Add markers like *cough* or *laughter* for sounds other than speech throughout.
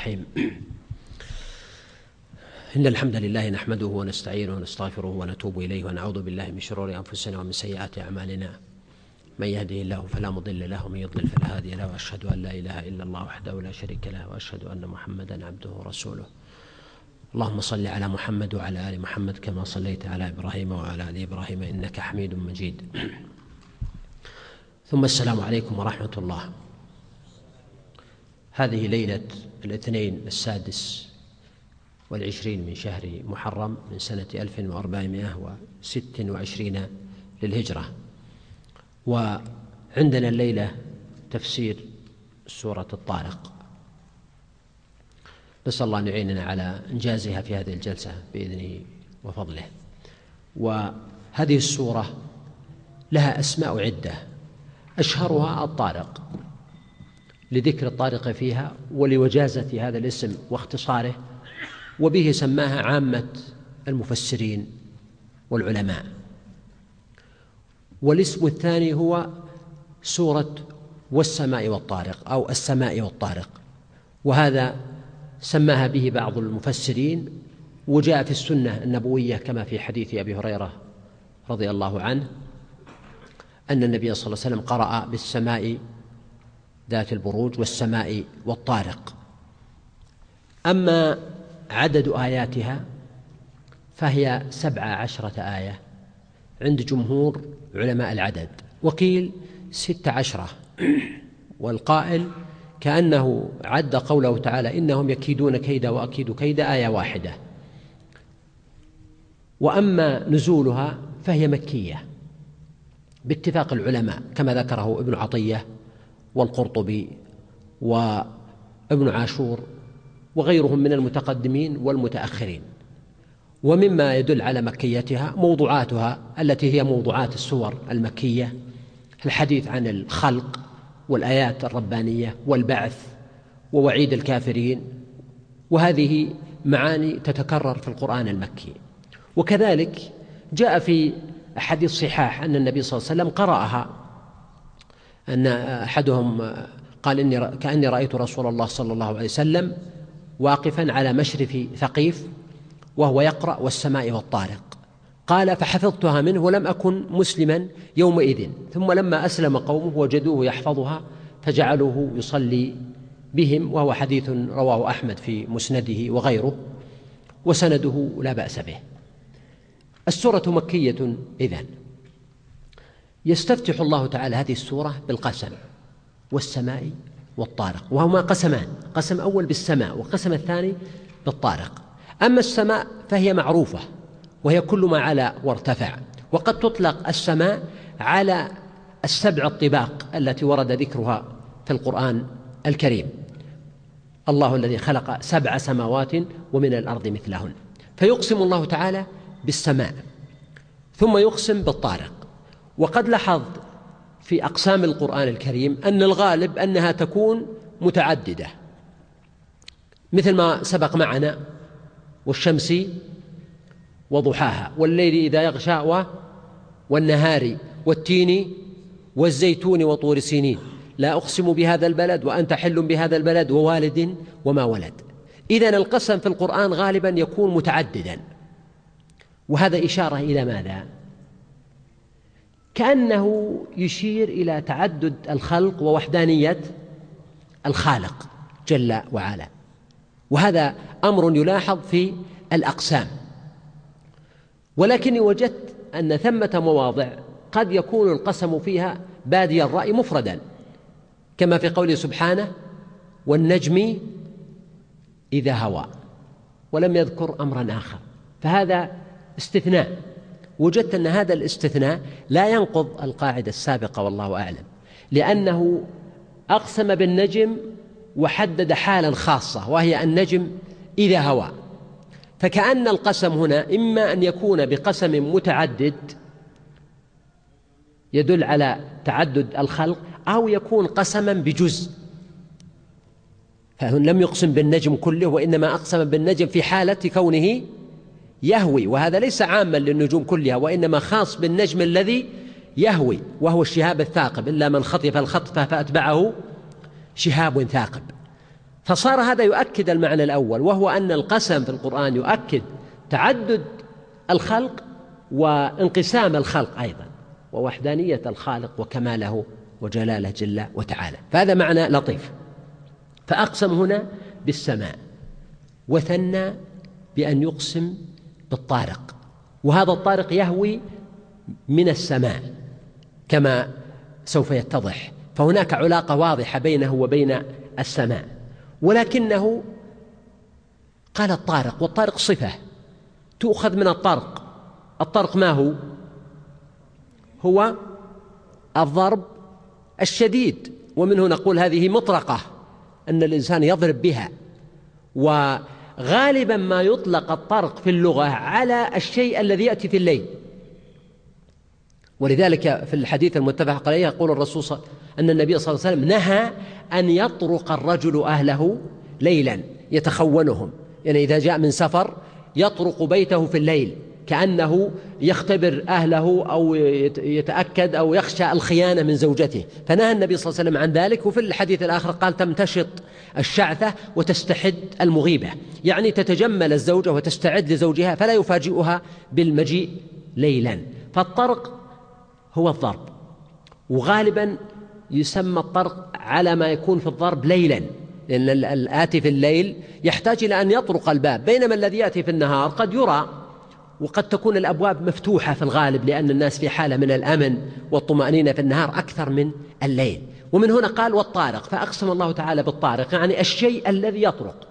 الرحيم. إن الحمد لله نحمده ونستعينه ونستغفره ونتوب إليه ونعوذ بالله من شرور أنفسنا ومن سيئات أعمالنا. من يهده الله فلا مضل له ومن يضلل فلا هادي له وأشهد أن لا إله إلا الله وحده لا شريك له وأشهد أن محمدا عبده ورسوله. اللهم صل على محمد وعلى آل محمد كما صليت على إبراهيم وعلى آل إبراهيم إنك حميد مجيد. ثم السلام عليكم ورحمة الله. هذه ليلة الاثنين السادس والعشرين من شهر محرم من سنة ألف وأربعمائة وست وعشرين للهجرة. وعندنا الليلة تفسير سورة الطارق. نسأل الله أن يعيننا على إنجازها في هذه الجلسة بإذنه وفضله. وهذه السورة لها أسماء عدة أشهرها الطارق. لذكر الطارق فيها ولوجازة هذا الاسم واختصاره وبه سماها عامة المفسرين والعلماء. والاسم الثاني هو سورة والسماء والطارق أو السماء والطارق وهذا سماها به بعض المفسرين وجاء في السنة النبوية كما في حديث أبي هريرة رضي الله عنه أن النبي صلى الله عليه وسلم قرأ بالسماء ذات البروج والسماء والطارق. أما عدد آياتها فهي سبع عشرة آية عند جمهور علماء العدد. وقيل ست عشرة. والقائل كأنه عد قوله تعالى إنهم يكيدون كيدا وأكيد كيدا آية واحدة. وأما نزولها فهي مكية باتفاق العلماء كما ذكره ابن عطية والقرطبي وابن عاشور وغيرهم من المتقدمين والمتأخرين. ومما يدل على مكيتها موضوعاتها التي هي موضوعات السور المكية الحديث عن الخلق والآيات الربانية والبعث ووعيد الكافرين. وهذه معاني تتكرر في القرآن المكي. وكذلك جاء في أحاديث صحاح أن النبي صلى الله عليه وسلم قرأها أن أحدهم قال إني كأني رأيت رسول الله صلى الله عليه وسلم واقفا على مشرف ثقيف وهو يقرأ والسماء والطارق. قال فحفظتها منه ولم أكن مسلما يومئذ. ثم لما أسلم قومه وجدوه يحفظها فجعلوه يصلي بهم وهو حديث رواه أحمد في مسنده وغيره وسنده لا بأس به. السورة مكية إذن. يستفتح الله تعالى هذه السورة بالقسم والسماء والطارق وهما قسمان قسم أول بالسماء والقسم الثاني بالطارق. أما السماء فهي معروفة وهي كل ما علا وارتفع وقد تطلق السماء على السبع الطباق التي ورد ذكرها في القرآن الكريم. الله الذي خلق سبع سماوات ومن الأرض مثلهن. فيقسم الله تعالى بالسماء ثم يقسم بالطارق. وقد لاحظت في أقسام القرآن الكريم أن الغالب أنها تكون متعددة. مثل ما سبق معنا والشمس وضحاها والليل إذا يغشى والنهار والتين والزيتون وطور سينين. لا أقسم بهذا البلد وأنت حل بهذا البلد ووالد وما ولد. إذا القسم في القرآن غالبا يكون متعددا. وهذا إشارة إلى ماذا؟ كأنه يشير إلى تعدد الخلق ووحدانية الخالق جل وعلا. وهذا أمر يلاحظ في الأقسام. ولكني وجدت أن ثمة مواضع قد يكون القسم فيها بادي الرأي مفردا كما في قوله سبحانه والنجم إذا هوى ولم يذكر أمرا آخر. فهذا استثناء. وجدت أن هذا الاستثناء لا ينقض القاعدة السابقة والله أعلم. لأنه أقسم بالنجم وحدد حالا خاصة وهي النجم إذا هوى. فكأن القسم هنا إما أن يكون بقسم متعدد يدل على تعدد الخلق أو يكون قسما بجزء. فهن لم يقسم بالنجم كله وإنما أقسم بالنجم في حالة كونه يهوي وهذا ليس عاما للنجوم كلها وإنما خاص بالنجم الذي يهوي وهو الشهاب الثاقب. إلا من خطف الخطفة فأتبعه شهاب ثاقب. فصار هذا يؤكد المعنى الأول وهو أن القسم في القرآن يؤكد تعدد الخلق وانقسام الخلق أيضا ووحدانية الخالق وكماله وجلاله جل وتعالى. فهذا معنى لطيف. فأقسم هنا بالسماء وثنى بأن يقسم بالطارق. وهذا الطارق يهوي من السماء كما سوف يتضح. فهناك علاقة واضحة بينه وبين السماء. ولكنه قال الطارق والطارق صفة. تؤخذ من الطرق. الطرق ما هو؟ هو الضرب الشديد. ومنه نقول هذه مطرقة أن الإنسان يضرب بها. وغالبا ما يطلق الطرق في اللغة على الشيء الذي يأتي في الليل. ولذلك في الحديث المتفق عليه يقول الرسول صلى أن النبي صلى الله عليه وسلم نهى أن يطرق الرجل أهله ليلا يتخونهم. يعني إذا جاء من سفر يطرق بيته في الليل. كأنه يختبر أهله أو يتأكد أو يخشى الخيانة من زوجته. فنهى النبي صلى الله عليه وسلم عن ذلك وفي الحديث الآخر قال تمتشط الشعثة وتستحد المغيبة. يعني تتجمل الزوجة وتستعد لزوجها فلا يفاجئها بالمجيء ليلا. فالطرق هو الضرب وغالبا يسمى الطرق على ما يكون في الضرب ليلا لأن الآتي في الليل يحتاج إلى أن يطرق الباب. بينما الذي يأتي في النهار قد يرى وقد تكون الأبواب مفتوحة في الغالب لأن الناس في حالة من الأمن والطمأنينة في النهار أكثر من الليل. ومن هنا قال والطارق فأقسم الله تعالى بالطارق يعني الشيء الذي يطرق.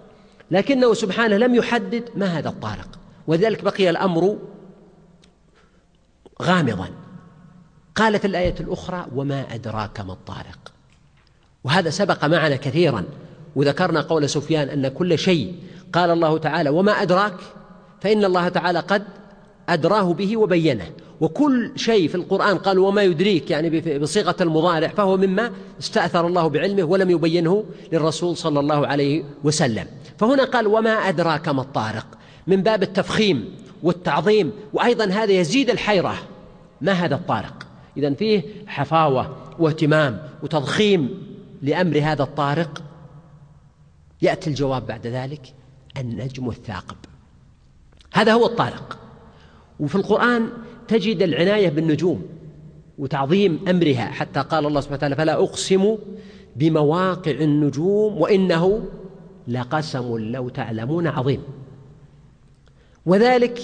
لكنه سبحانه لم يحدد ما هذا الطارق. ولذلك بقي الأمر غامضا. قال في الآية الأخرى وما أدراك ما الطارق. وهذا سبق معنا كثيرا. وذكرنا قول سفيان أن كل شيء. قال الله تعالى وما أدراك. فإن الله تعالى قد أدراه به وبينه. وكل شيء في القرآن قال وما يدريك يعني بصيغة المضارع فهو مما استأثر الله بعلمه ولم يبينه للرسول صلى الله عليه وسلم. فهنا قال وما أدراك ما الطارق؟ من باب التفخيم والتعظيم. وأيضا هذا يزيد الحيرة. ما هذا الطارق؟ إذا فيه حفاوة واهتمام وتضخيم لأمر هذا الطارق. يأتي الجواب بعد ذلك النجم الثاقب. هذا هو الطارق. وفي القرآن تجد العناية بالنجوم وتعظيم أمرها حتى قال الله سبحانه وتعالى فلا أقسم بمواقع النجوم وإنه لقسم لو تعلمون عظيم. وذلك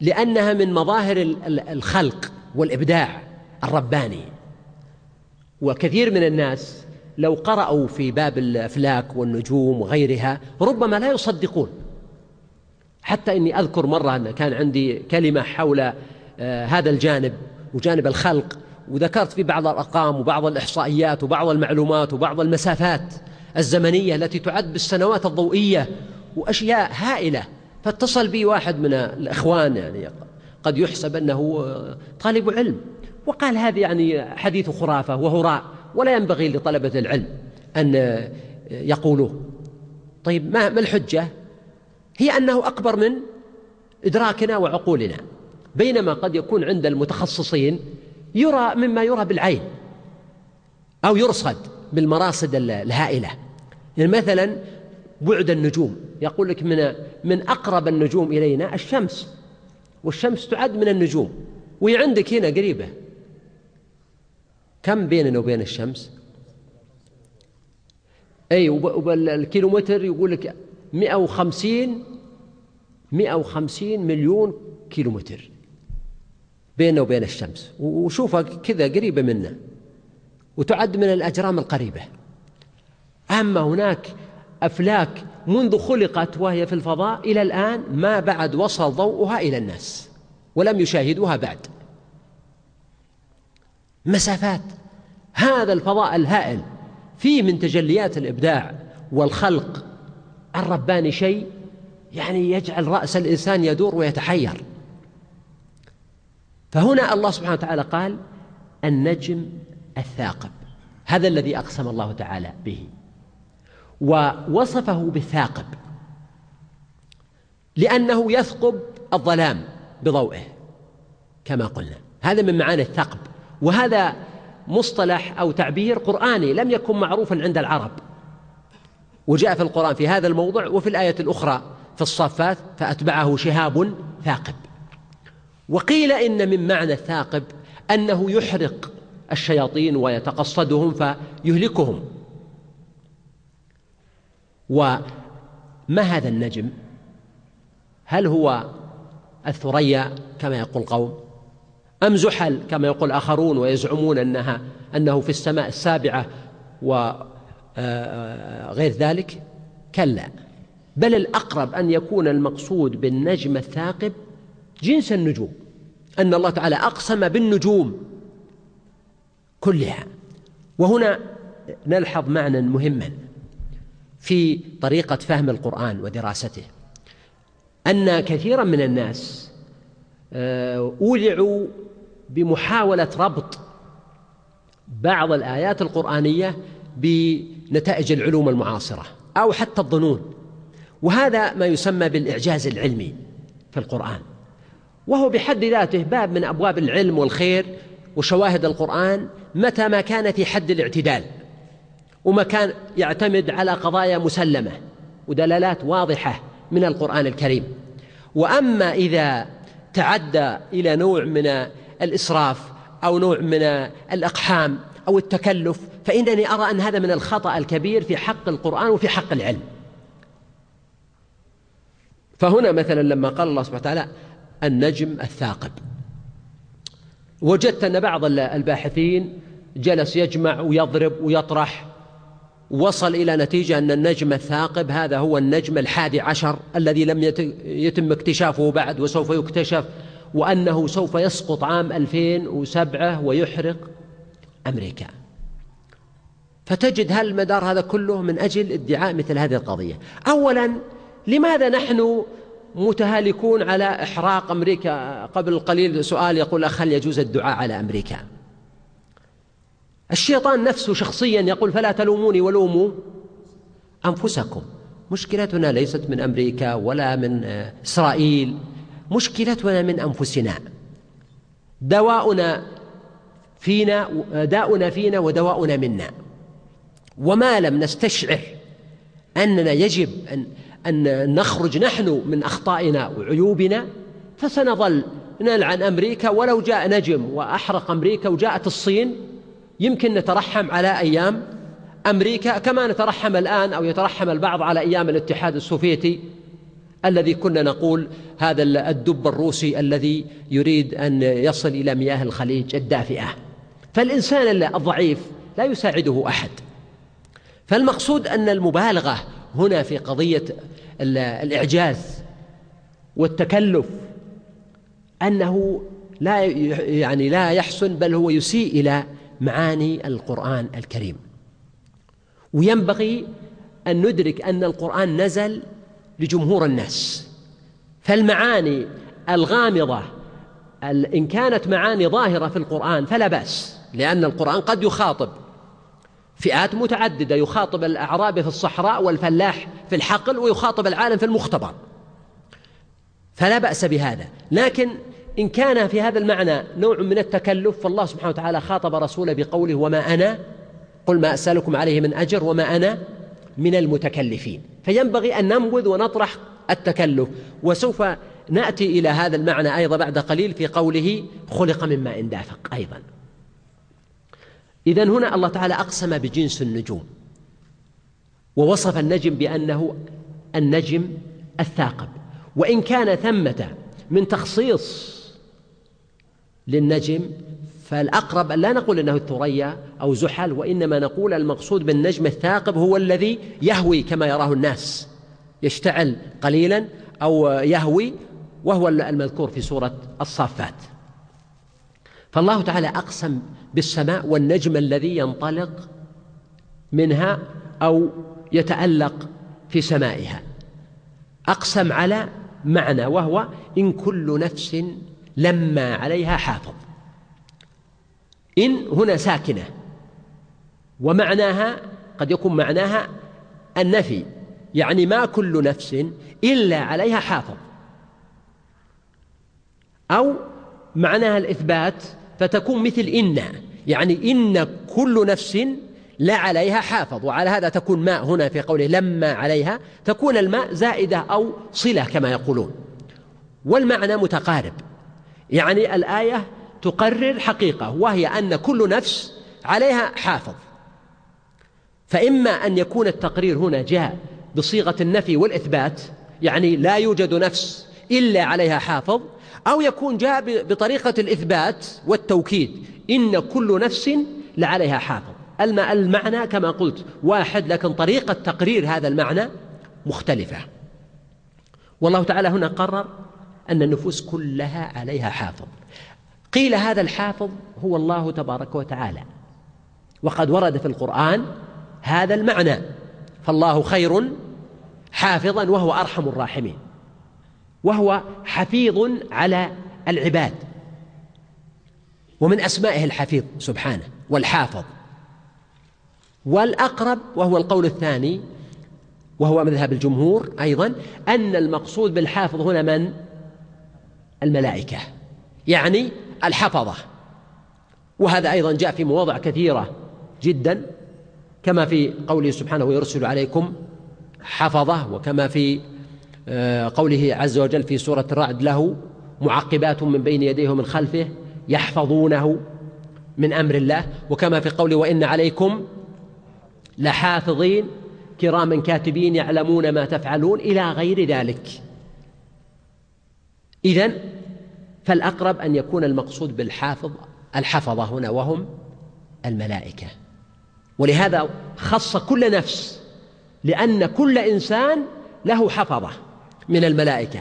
لأنها من مظاهر الخلق والإبداع الرباني. وكثير من الناس لو قرأوا في باب الأفلاك والنجوم وغيرها ربما لا يصدقون. حتى إني أذكر مرة أن كان عندي كلمة حول آه، هذا الجانب وجانب الخلق وذكرت في بعض الأرقام وبعض الإحصائيات وبعض المعلومات وبعض المسافات الزمنية التي تعد بالسنوات الضوئية وأشياء هائلة. فاتصل بي واحد من الإخوان يعني قد يحسب أنه آه، طالب علم وقال هذه يعني حديث خرافة وهراء ولا ينبغي لطلبة العلم أن آه، يقولوه. طيب ما الحجة؟ هي أنه أكبر من إدراكنا وعقولنا. بينما قد يكون عند المتخصصين يرى مما يرى بالعين أو يرصد بالمراصد الهائلة. يعني مثلا بعد النجوم يقول لك من من أقرب النجوم إلينا الشمس والشمس تعد من النجوم وهي عندك هنا قريبة. كم بيننا وبين الشمس؟ أي والكيلومتر يقول لك 150 150 مليون كيلومتر بيننا وبين الشمس. وشوفها كذا قريبة منا وتعد من الأجرام القريبة. أما هناك أفلاك منذ خلقت وهي في الفضاء إلى الآن ما بعد وصل ضوءها إلى الناس ولم يشاهدوها بعد. مسافات. هذا الفضاء الهائل في من تجليات الإبداع والخلق الرباني شيء يعني يجعل رأس الإنسان يدور ويتحير. فهنا الله سبحانه وتعالى قال النجم الثاقب هذا الذي أقسم الله تعالى به ووصفه بالثاقب لأنه يثقب الظلام بضوئه كما قلنا. هذا من معاني الثقب وهذا مصطلح أو تعبير قرآني لم يكن معروفا عند العرب. وجاء في القرآن في هذا الموضع وفي الآية الأخرى في الصافات فأتبعه شهاب ثاقب. وقيل إن من معنى الثاقب أنه يحرق الشياطين ويتقصدهم فيهلكهم. وما هذا النجم؟ هل هو الثريا كما يقول قوم؟ أم زحل كما يقول آخرون ويزعمون أنها أنه في السماء السابعة وغير آه، ذلك؟ كلا. بل الأقرب أن يكون المقصود بالنجم الثاقب جنس النجوم. أن الله تعالى أقسم بالنجوم كلها. وهنا نلحظ معنى مهما في طريقة فهم القرآن ودراسته. أن كثيرا من الناس آه، أولعوا بمحاولة ربط بعض الآيات القرآنية بنتائج العلوم المعاصرة أو حتى الظنون. وهذا ما يسمى بالإعجاز العلمي في القرآن. وهو بحد ذاته باب من أبواب العلم والخير وشواهد القرآن متى ما كان في حد الاعتدال. وما كان يعتمد على قضايا مسلمة ودلالات واضحة من القرآن الكريم. وأما إذا تعدى إلى نوع من الإسراف أو نوع من الأقحام أو التكلف فإنني أرى أن هذا من الخطأ الكبير في حق القرآن وفي حق العلم. فهنا مثلا لما قال الله سبحانه وتعالى النجم الثاقب. وجدت أن بعض الباحثين جلس يجمع ويضرب ويطرح وصل إلى نتيجة أن النجم الثاقب هذا هو النجم الحادي عشر الذي لم يتم اكتشافه بعد وسوف يكتشف وأنه سوف يسقط عام 2007 ويحرق أمريكا. فتجد هل المدار هذا كله من أجل ادعاء مثل هذه القضية. أولا لماذا نحن متهالكون على إحراق أمريكا؟ قبل قليل سؤال يقول أخ هل يجوز الدعاء على أمريكا؟ الشيطان نفسه شخصيا يقول فلا تلوموني ولوموا أنفسكم. مشكلتنا ليست من أمريكا ولا من إسرائيل. مشكلتنا من أنفسنا. دواؤنا فينا داؤنا فينا ودواؤنا منا. وما لم نستشعر أننا يجب أن أن نخرج نحن من أخطائنا وعيوبنا فسنظل نلعن أمريكا ولو جاء نجم وأحرق أمريكا وجاءت الصين. يمكن نترحم على أيام أمريكا كما نترحم الآن أو يترحم البعض على أيام الاتحاد السوفيتي الذي كنا نقول هذا الدب الروسي الذي يريد أن يصل إلى مياه الخليج الدافئة. فالإنسان الضعيف لا يساعده أحد. فالمقصود أن المبالغة هنا في قضية الإعجاز والتكلف أنه لا يعني لا يحسن بل هو يسيء إلى معاني القرآن الكريم. وينبغي أن ندرك أن القرآن نزل لجمهور الناس. فالمعاني الغامضة إن كانت معاني ظاهرة في القرآن فلا بأس لأن القرآن قد يخاطب فئات متعددة يخاطب الأعرابي في الصحراء والفلاح في الحقل ويخاطب العالم في المختبر. فلا بأس بهذا. لكن إن كان في هذا المعنى نوع من التكلف فالله سبحانه وتعالى خاطب رسوله بقوله وما أنا؟ قل ما أسألكم عليه من أجر وما أنا من المتكلفين. فينبغي أن ننبذ ونطرح التكلف. وسوف نأتي إلى هذا المعنى أيضا بعد قليل في قوله خلق من ماء دافق. أيضا. إذا هنا الله تعالى أقسم بجنس النجوم ووصف النجم بأنه النجم الثاقب وإن كان ثمة من تخصيص للنجم فالأقرب لا نقول أنه الثريا أو زحل وإنما نقول المقصود بالنجم الثاقب هو الذي يهوي كما يراه الناس يشتعل قليلا أو يهوي وهو المذكور في سورة الصافات. فالله تعالى أقسم بالسماء والنجم الذي ينطلق منها أو يتألق في سمائها. أقسم على معنى وهو إن كل نفس لما عليها حافظ. إن هنا ساكنة ومعناها قد يكون معناها النفي يعني ما كل نفس إلا عليها حافظ. أو معناها الإثبات فتكون مثل إن. يعني إن كل نفس لا عليها حافظ وعلى هذا تكون ماء هنا في قوله لما عليها تكون الماء زائدة أو صلة كما يقولون. والمعنى متقارب. يعني الآية تقرر حقيقة وهي أن كل نفس عليها حافظ. فإما أن يكون التقرير هنا جاء بصيغة النفي والإثبات يعني لا يوجد نفس إلا عليها حافظ أو يكون جاء بطريقة الإثبات والتوكيد. إن كل نفس لعليها حافظ. المعنى كما قلت واحد لكن طريقة تقرير هذا المعنى مختلفة. والله تعالى هنا قرر أن النفوس كلها عليها حافظ. قيل هذا الحافظ هو الله تبارك وتعالى. وقد ورد في القرآن هذا المعنى. فالله خير حافظا وهو أرحم الراحمين. وهو حفيظ على العباد. ومن أسمائه الحفيظ سبحانه والحافظ. والأقرب وهو القول الثاني وهو مذهب الجمهور أيضا أن المقصود بالحافظ هنا من؟ الملائكة يعني الحفظة. وهذا أيضا جاء في مواضع كثيرة جدا كما في قوله سبحانه ويرسل عليكم حفظة وكما في قوله عز وجل في سورة الرعد له معقبات من بين يديه ومن خلفه يحفظونه من أمر الله. وكما في قوله وإن عليكم لحافظين كراما كاتبين يعلمون ما تفعلون إلى غير ذلك. إذن فالأقرب أن يكون المقصود بالحافظ الحفظة هنا وهم الملائكة. ولهذا خص كل نفس لأن كل إنسان له حفظة. من الملائكة.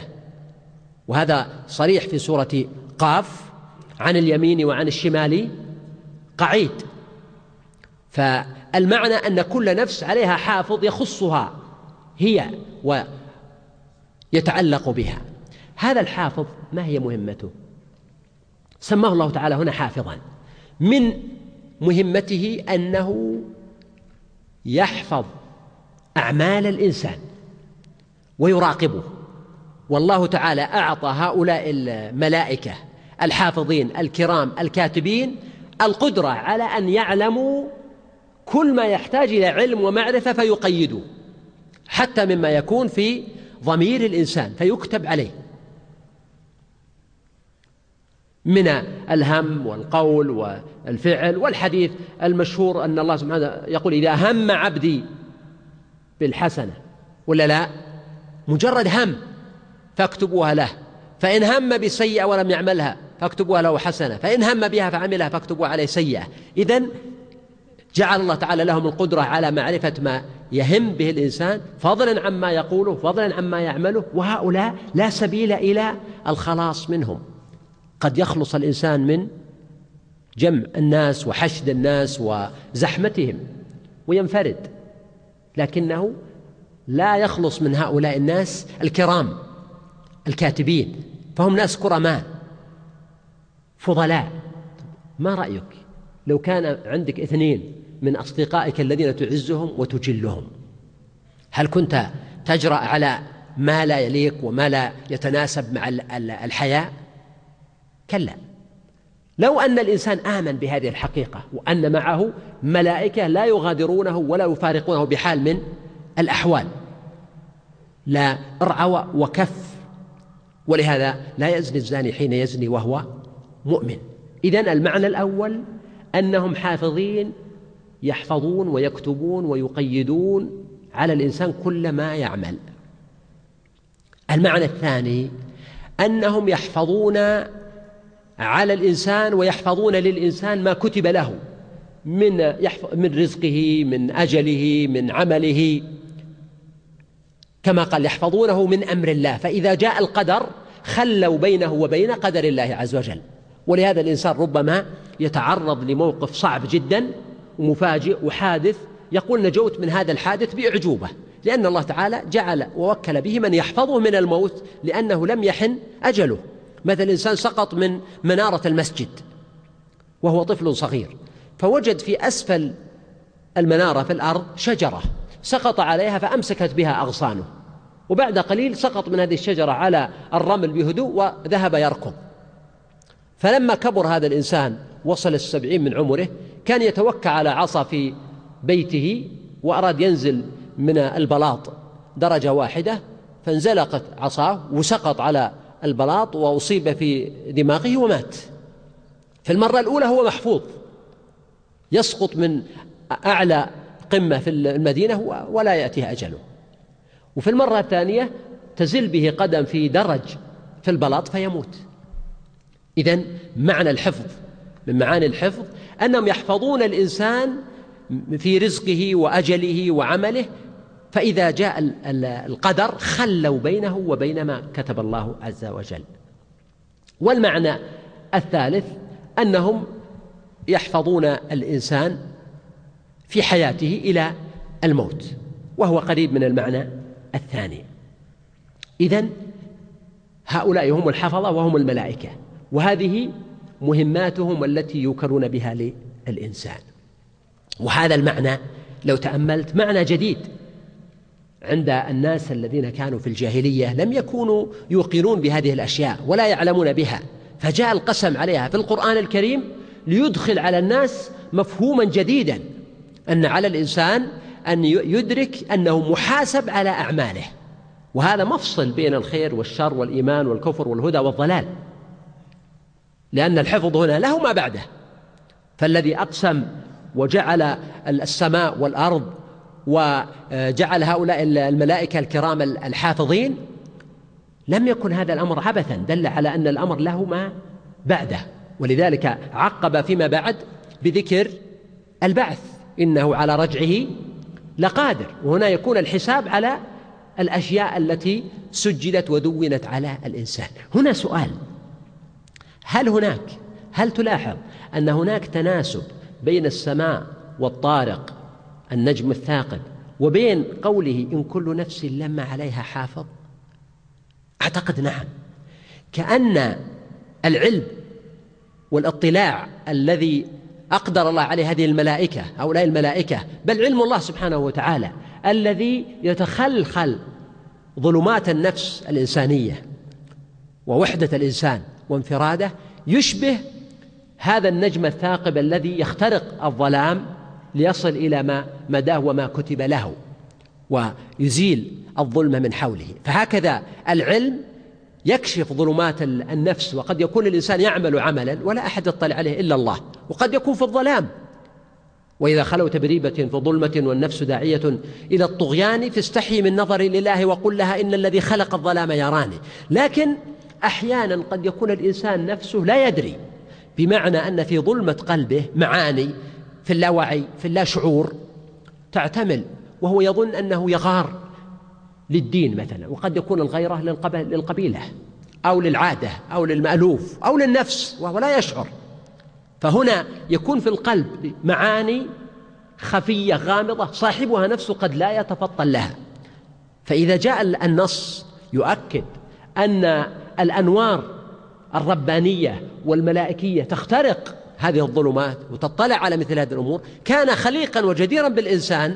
وهذا صريح في سورة قاف عن اليمين وعن الشمال قعيد. فالمعنى أن كل نفس عليها حافظ يخصها هي ويتعلق بها. هذا الحافظ ما هي مهمته؟ سماه الله تعالى هنا حافظا. من مهمته أنه يحفظ أعمال الإنسان ويراقبه. والله تعالى أعطى هؤلاء الملائكة الحافظين الكرام الكاتبين القدرة على أن يعلموا كل ما يحتاج إلى علم ومعرفة فيقيدوا حتى مما يكون في ضمير الإنسان فيكتب عليه. من الهم والقول والفعل والحديث المشهور أن الله سبحانه يقول إذا هم عبدي بالحسنة ولا لا؟ مجرد هم. فاكتبوها له. فإن هم بسيئة ولم يعملها فاكتبوها له حسنة. فإن هم بها فعملها فاكتبوها عليه سيئة. إذن جعل الله تعالى لهم القدرة على معرفة ما يهم به الإنسان فضلا عما يقوله فضلا عما يعمله وهؤلاء لا سبيل إلى الخلاص منهم. قد يخلص الإنسان من جمع الناس وحشد الناس وزحمتهم وينفرد لكنه لا يخلص من هؤلاء الناس الكرام. الكاتبين فهم ناس كرماء فضلاء. ما رأيك لو كان عندك اثنين من أصدقائك الذين تعزهم وتجلهم؟ هل كنت تجرأ على ما لا يليق وما لا يتناسب مع الحياة؟ كلا. لو أن الإنسان آمن بهذه الحقيقة وأن معه ملائكة لا يغادرونه ولا يفارقونه بحال من الأحوال لا ارعوى وكف ولهذا لا يزني الزاني حين يزني وهو مؤمن. إذن المعنى الأول أنهم حافظين يحفظون ويكتبون ويقيدون على الإنسان كل ما يعمل. المعنى الثاني أنهم يحفظون على الإنسان ويحفظون للإنسان ما كتب له من من رزقه من أجله من عمله. كما قال يحفظونه من أمر الله. فإذا جاء القدر خلوا بينه وبين قدر الله عز وجل. ولهذا الإنسان ربما يتعرض لموقف صعب جدا ومفاجئ وحادث. يقول نجوت من هذا الحادث بإعجوبة لأن الله تعالى جعل ووكل به من يحفظه من الموت لأنه لم يحن أجله. مثل إنسان سقط من منارة المسجد وهو طفل صغير فوجد في أسفل المنارة في الأرض شجرة سقط عليها فأمسكت بها أغصانه. وبعد قليل سقط من هذه الشجرة على الرمل بهدوء وذهب يركض. فلما كبر هذا الإنسان وصل السبعين من عمره كان يتوكى على عصا في بيته وأراد ينزل من البلاط درجة واحدة فانزلقت عصاه وسقط على البلاط وأصيب في دماغه ومات. في المرة الأولى هو محفوظ يسقط من أعلى قمة في المدينة ولا يأتيه أجله. وفي المرة الثانية تزل به قدم في درج في البلاط فيموت. إذن معنى الحفظ من معاني الحفظ أنهم يحفظون الإنسان في رزقه وأجله وعمله فإذا جاء القدر خلوا بينه وبين ما كتب الله عز وجل. والمعنى الثالث أنهم يحفظون الإنسان في حياته إلى الموت وهو قريب من المعنى الثاني إذن هؤلاء هم الحفظة وهم الملائكة وهذه مهماتهم التي يوكلون بها للإنسان. وهذا المعنى لو تأملت معنى جديد عند الناس الذين كانوا في الجاهلية لم يكونوا يوقنون بهذه الأشياء ولا يعلمون بها فجاء القسم عليها في القرآن الكريم ليدخل على الناس مفهوما جديدا أن على الإنسان أن يدرك أنه محاسب على أعماله. وهذا مفصل بين الخير والشر والإيمان والكفر والهدى والضلال. لأن الحفظ هنا له ما بعده. فالذي أقسم وجعل السماء والأرض وجعل هؤلاء الملائكة الكرام الحافظين لم يكن هذا الأمر عبثا. دل على أن الأمر له ما بعده. ولذلك عقب فيما بعد بذكر البعث. إنه على رجعه لقادر. وهنا يكون الحساب على الأشياء التي سجلت ودونت على الإنسان. هنا سؤال. هل هناك هل تلاحظ أن هناك تناسب بين السماء والطارق النجم الثاقب وبين قوله إن كل نفس لما عليها حافظ؟ أعتقد نعم. كأن العلم والاطلاع الذي أقدر الله عليه هذه الملائكة هؤلاء الملائكة. بل علم الله سبحانه وتعالى الذي يتخلخل ظلمات النفس الإنسانية ووحدة الإنسان وانفراده يشبه هذا النجم الثاقب الذي يخترق الظلام ليصل إلى ما مداه وما كتب له ويزيل الظلم من حوله. فهكذا العلم يكشف ظلمات النفس وقد يكون الإنسان يعمل عملا ولا أحد يطلع عليه إلا الله وقد يكون في الظلام. وإذا خلوت بريبة في ظلمة والنفس داعية إلى الطغيان فاستحي من نظر لله وقل لها إن الذي خلق الظلام يراني. لكن أحيانا قد يكون الإنسان نفسه لا يدري بمعنى أن في ظلمة قلبه معاني في اللاوعي في اللاشعور تعتمل وهو يظن أنه يغار. للدين مثلا وقد يكون الغيرة للقبيلة أو للعادة أو للمألوف أو للنفس وهو لا يشعر. فهنا يكون في القلب معاني خفية غامضة صاحبها نفسه قد لا يتفطن لها. فإذا جاء النص يؤكد أن الأنوار الربانية والملائكية تخترق هذه الظلمات وتطلع على مثل هذه الأمور. كان خليقا وجديرا بالإنسان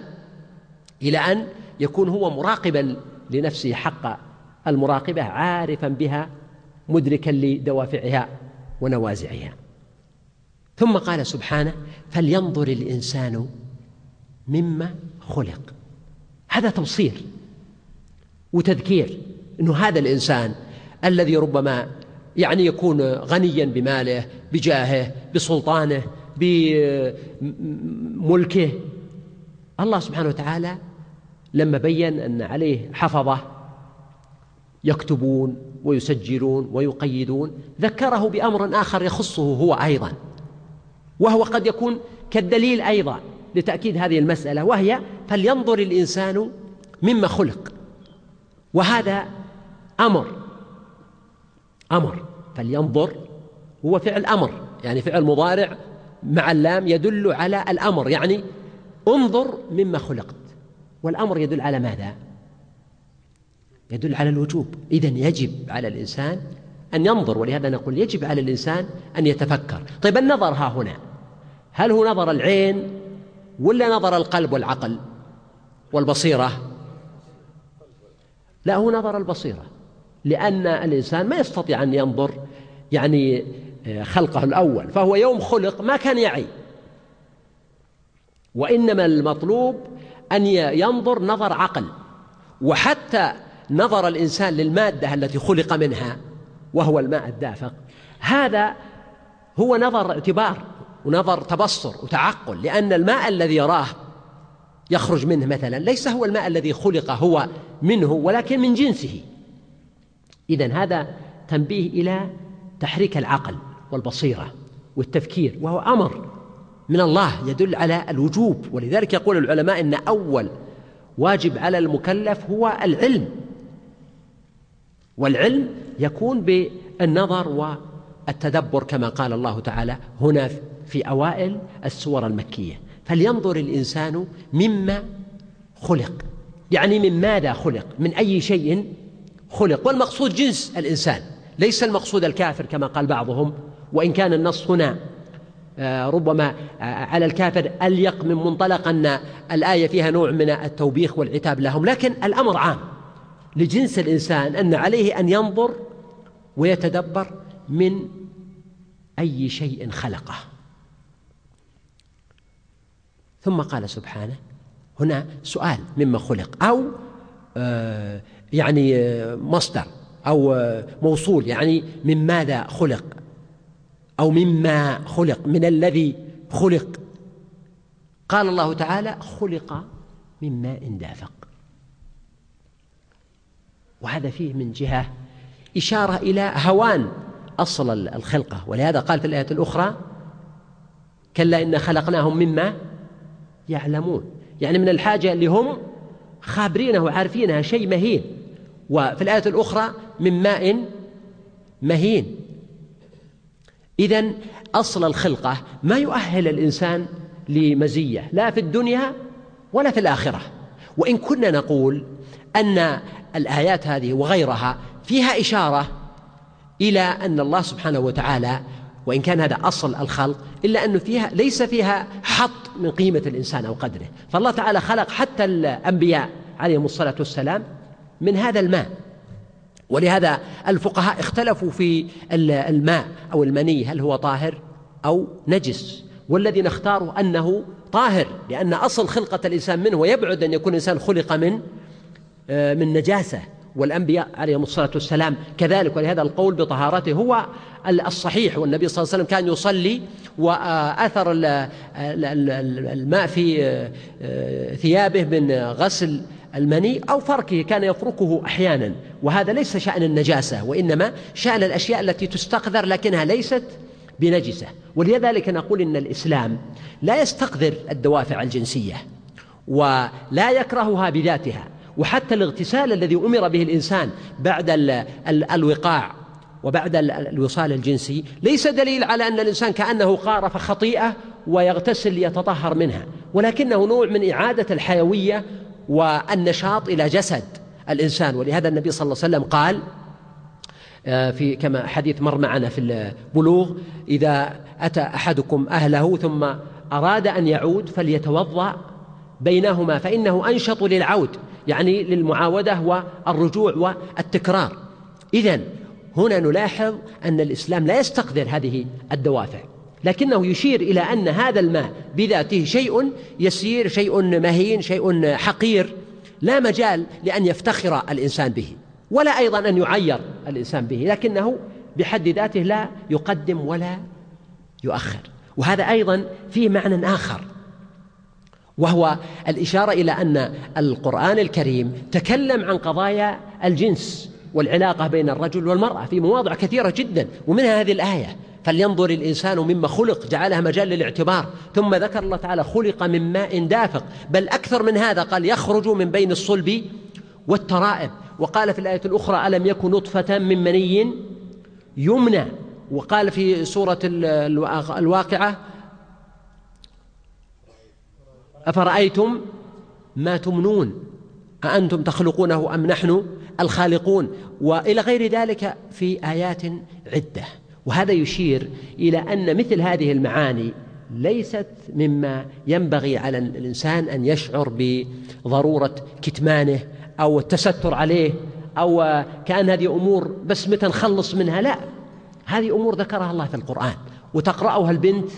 إلى أن يكون هو مراقبا لنفسه حق المراقبة عارفا بها مدركا لدوافعها ونوازعها. ثم قال سبحانه فلينظر الإنسان مما خلق. هذا توصير وتذكير أنه هذا الإنسان الذي ربما يعني يكون غنيا بماله بجاهه بسلطانه بملكه. الله سبحانه وتعالى لما بين أن عليه حفظة يكتبون ويسجلون ويقيدون ذكره بأمر آخر يخصه هو أيضا وهو قد يكون كالدليل أيضا لتأكيد هذه المسألة وهي فلينظر الإنسان مما خلق وهذا أمر أمر فلينظر هو فعل أمر يعني فعل مضارع مع اللام يدل على الأمر يعني انظر مما خلقت. والأمر يدل على ماذا؟ يدل على الوجوب. إذا يجب على الإنسان أن ينظر ولهذا نقول يجب على الإنسان أن يتفكر. طيب النظر ها هنا. هل هو نظر العين ولا نظر القلب والعقل والبصيرة؟ لا هو نظر البصيرة. لأن الإنسان ما يستطيع أن ينظر يعني آه، خلقه الأول. فهو يوم خلق ما كان يعي. وإنما المطلوب أن ينظر نظر عقل. وحتى نظر الإنسان للمادة التي خلق منها وهو الماء الدافق. هذا هو نظر اعتبار ونظر تبصر وتعقل لأن الماء الذي يراه يخرج منه مثلا ليس هو الماء الذي خلق هو منه ولكن من جنسه. إذا هذا تنبيه إلى تحريك العقل والبصيرة والتفكير وهو أمر من الله يدل على الوجوب. ولذلك يقول العلماء إن أول واجب على المكلف هو العلم. والعلم يكون بالنظر والتدبر كما قال الله تعالى هنا في أوائل السور المكية. فلينظر الإنسان مما خلق. يعني من ماذا خلق؟ من أي شيء خلق. والمقصود جنس الإنسان ليس المقصود الكافر كما قال بعضهم. وإن كان النص هنا ربما آه، على الكافر أليق من منطلق أن الآية فيها نوع من التوبيخ والعتاب لهم. لكن الأمر عام لجنس الإنسان أن عليه أن ينظر ويتدبر من أي شيء خلقه. ثم قال سبحانه هنا سؤال مما خلق أو آه، يعني آه، مصدر أو آه، موصول يعني من ماذا خلق؟ أو مما خلق من الذي خلق. قال الله تعالى خلق من ماء دافق. وهذا فيه من جهة إشارة إلى هوان أصل الخلقة. ولهذا قال في الآية الأخرى كلا إن خلقناهم مما يعلمون. يعني من الحاجة اللي هم خابرينه وعارفينها شيء مهين. وفي الآية الأخرى من ماء مهين. إذا أصل الخلقة ما يؤهل الإنسان لمزية لا في الدنيا ولا في الآخرة. وإن كنا نقول أن الآيات هذه وغيرها فيها إشارة إلى أن الله سبحانه وتعالى وإن كان هذا أصل الخلق إلا أنه فيها ليس فيها حط من قيمة الإنسان أو قدره. فالله تعالى خلق حتى الأنبياء عليهم الصلاة والسلام من هذا الماء. ولهذا الفقهاء اختلفوا في الماء أو المني هل هو طاهر أو نجس. والذي نختاره أنه طاهر لأن أصل خلقة الإنسان منه ويبعد أن يكون الإنسان خلق من آه، من نجاسة. والأنبياء عليهم الصلاة والسلام كذلك. ولهذا القول بطهارته هو الصحيح. والنبي صلى الله عليه وسلم كان يصلي وأثر الماء في آه، ثيابه من غسل المني أو فركه كان يفركه أحيانا وهذا ليس شأن النجاسة وإنما شأن الأشياء التي تستقذر لكنها ليست بنجسة. ولذلك نقول إن الإسلام لا يستقذر الدوافع الجنسية ولا يكرهها بذاتها وحتى الاغتسال الذي أمر به الإنسان بعد الوقاع وبعد الوصال الجنسي ليس دليل على أن الإنسان كأنه قارف خطيئة ويغتسل ليتطهر منها ولكنه نوع من إعادة الحيوية والنشاط إلى جسد الإنسان. ولهذا النبي صلى الله عليه وسلم قال آه، في كما حديث مر معنا في البلوغ إذا أتى أحدكم أهله ثم أراد أن يعود فليتوضأ بينهما فإنه أنشط للعود يعني للمعاودة والرجوع والتكرار. إذا هنا نلاحظ أن الإسلام لا يستقدر هذه الدوافع. لكنه يشير إلى أن هذا الماء بذاته شيء يسير شيء مهين شيء حقير لا مجال لأن يفتخر الإنسان به ولا أيضا أن يعير الإنسان به لكنه بحد ذاته لا يقدم ولا يؤخر. وهذا أيضا فيه معنى آخر وهو الإشارة إلى أن القرآن الكريم تكلم عن قضايا الجنس والعلاقة بين الرجل والمرأة في مواضع كثيرة جدا ومنها هذه الآية فلينظر الإنسان مما خلق جعلها مجال للاعتبار. ثم ذكر الله تعالى خلق من ماء دافق. بل أكثر من هذا قال يخرج من بين الصلب والترائب. وقال في الآية الأخرى ألم يكن نطفة من مني يمنى. وقال في سورة الواقعة أفرأيتم ما تمنون؟ أأنتم تخلقونه أم نحن الخالقون؟ وإلى غير ذلك في آيات عدة. وهذا يشير إلى أن مثل هذه المعاني ليست مما ينبغي على الإنسان أن يشعر بضرورة كتمانه أو التستر عليه أو كأن هذه أمور بس متى نخلص منها لا. هذه أمور ذكرها الله في القرآن وتقرأها البنت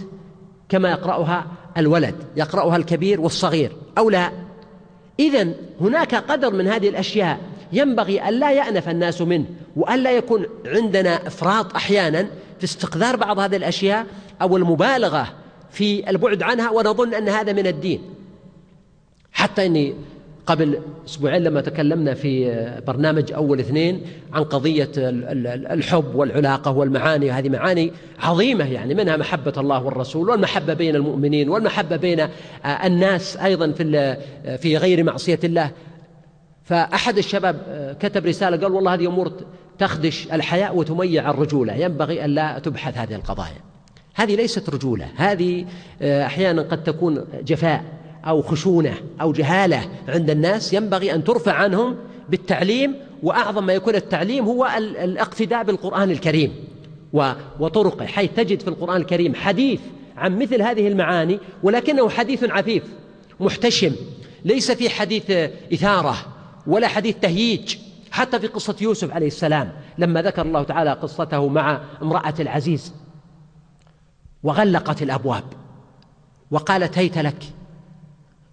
كما يقرأها الولد يقرأها الكبير والصغير أو لا. إذا هناك قدر من هذه الأشياء ينبغي أن لا يأنف الناس منه وأن لا يكون عندنا إفراط أحيانا في استقذار بعض هذه الأشياء أو المبالغة في البعد عنها ونظن أن هذا من الدين. حتى أني قبل أسبوعين لما تكلمنا في برنامج أول اثنين عن قضية الحب والعلاقة والمعاني هذه معاني عظيمة يعني منها محبة الله والرسول والمحبة بين المؤمنين والمحبة بين الناس أيضا في في غير معصية الله. فأحد الشباب كتب رسالة قال والله هذه أمور تخدش الحياء وتميع الرجولة ينبغي أن لا تبحث هذه القضايا. هذه ليست رجولة هذه أحيانا قد تكون جفاء أو خشونة أو جهالة عند الناس ينبغي أن ترفع عنهم بالتعليم وأعظم ما يكون التعليم هو الاقتداء بالقرآن الكريم. وطرقه حيث تجد في القرآن الكريم حديث عن مثل هذه المعاني ولكنه حديث عفيف محتشم ليس في حديث إثارة. ولا حديث تهييج. حتى في قصة يوسف عليه السلام لما ذكر الله تعالى قصته مع امرأة العزيز وغلقت الأبواب وقالت هيت لك.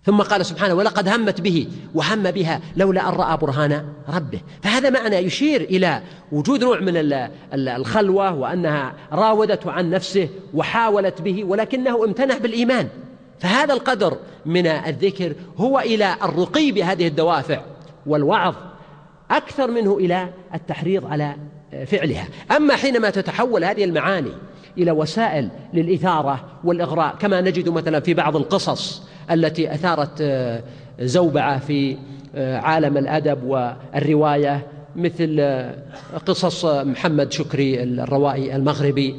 ثم قال سبحانه ولقد همت به وهم بها لولا أن رأى برهان ربه. فهذا معنى يشير إلى وجود نوع من الخلوة وأنها راودته عن نفسه وحاولت به ولكنه امتنع بالإيمان. فهذا القدر من الذكر هو إلى الرقي بهذه الدوافع. والوعظ أكثر منه إلى التحريض على فعلها. أما حينما تتحول هذه المعاني إلى وسائل للإثارة والإغراء كما نجد مثلا في بعض القصص التي أثارت آه، زوبعة في آه، عالم الأدب والرواية مثل آه، قصص محمد شكري الروائي المغربي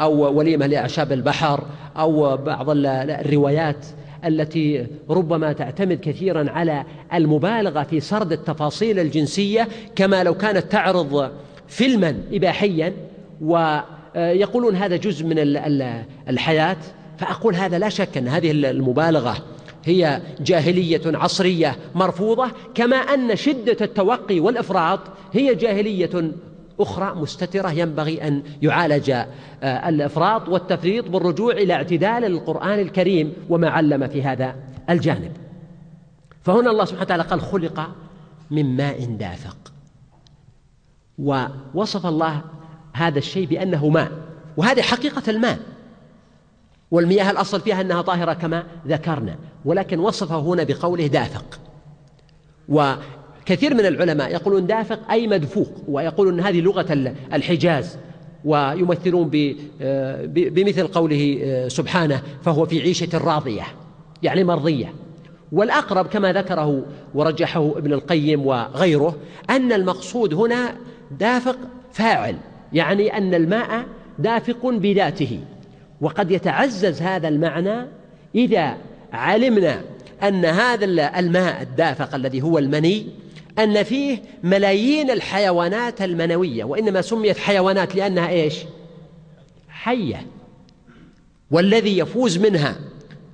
أو وليمة لأعشاب البحر أو بعض الروايات التي ربما تعتمد كثيرا على المبالغة في سرد التفاصيل الجنسية كما لو كانت تعرض فيلما إباحيا ويقولون هذا جزء من الحياة فأقول هذا لا شك أن هذه المبالغة هي جاهلية عصرية مرفوضة كما أن شدة التوقي والإفراط هي جاهلية أخرى مستترة ينبغي أن يعالج آه، الإفراط والتفريط بالرجوع إلى اعتدال القرآن الكريم وما علم في هذا الجانب. فهنا الله سبحانه وتعالى قال خلق من ماء دافق. ووصف الله هذا الشيء بأنه ماء وهذه حقيقة الماء. والمياه الأصل فيها أنها طاهرة كما ذكرنا ولكن وصفه هنا بقوله دافق. وكثير من العلماء يقولون دافق أي مدفوق ويقولون هذه لغة الحجاز ويمثلون بمثل قوله سبحانه فهو في عيشة راضية يعني مرضية. والأقرب كما ذكره ورجحه ابن القيم وغيره أن المقصود هنا دافق فاعل يعني أن الماء دافق بذاته. وقد يتعزز هذا المعنى إذا علمنا أن هذا الماء الدافق الذي هو المني أن فيه ملايين الحيوانات المنوية وإنما سميت حيوانات لأنها إيش؟ حية. والذي يفوز منها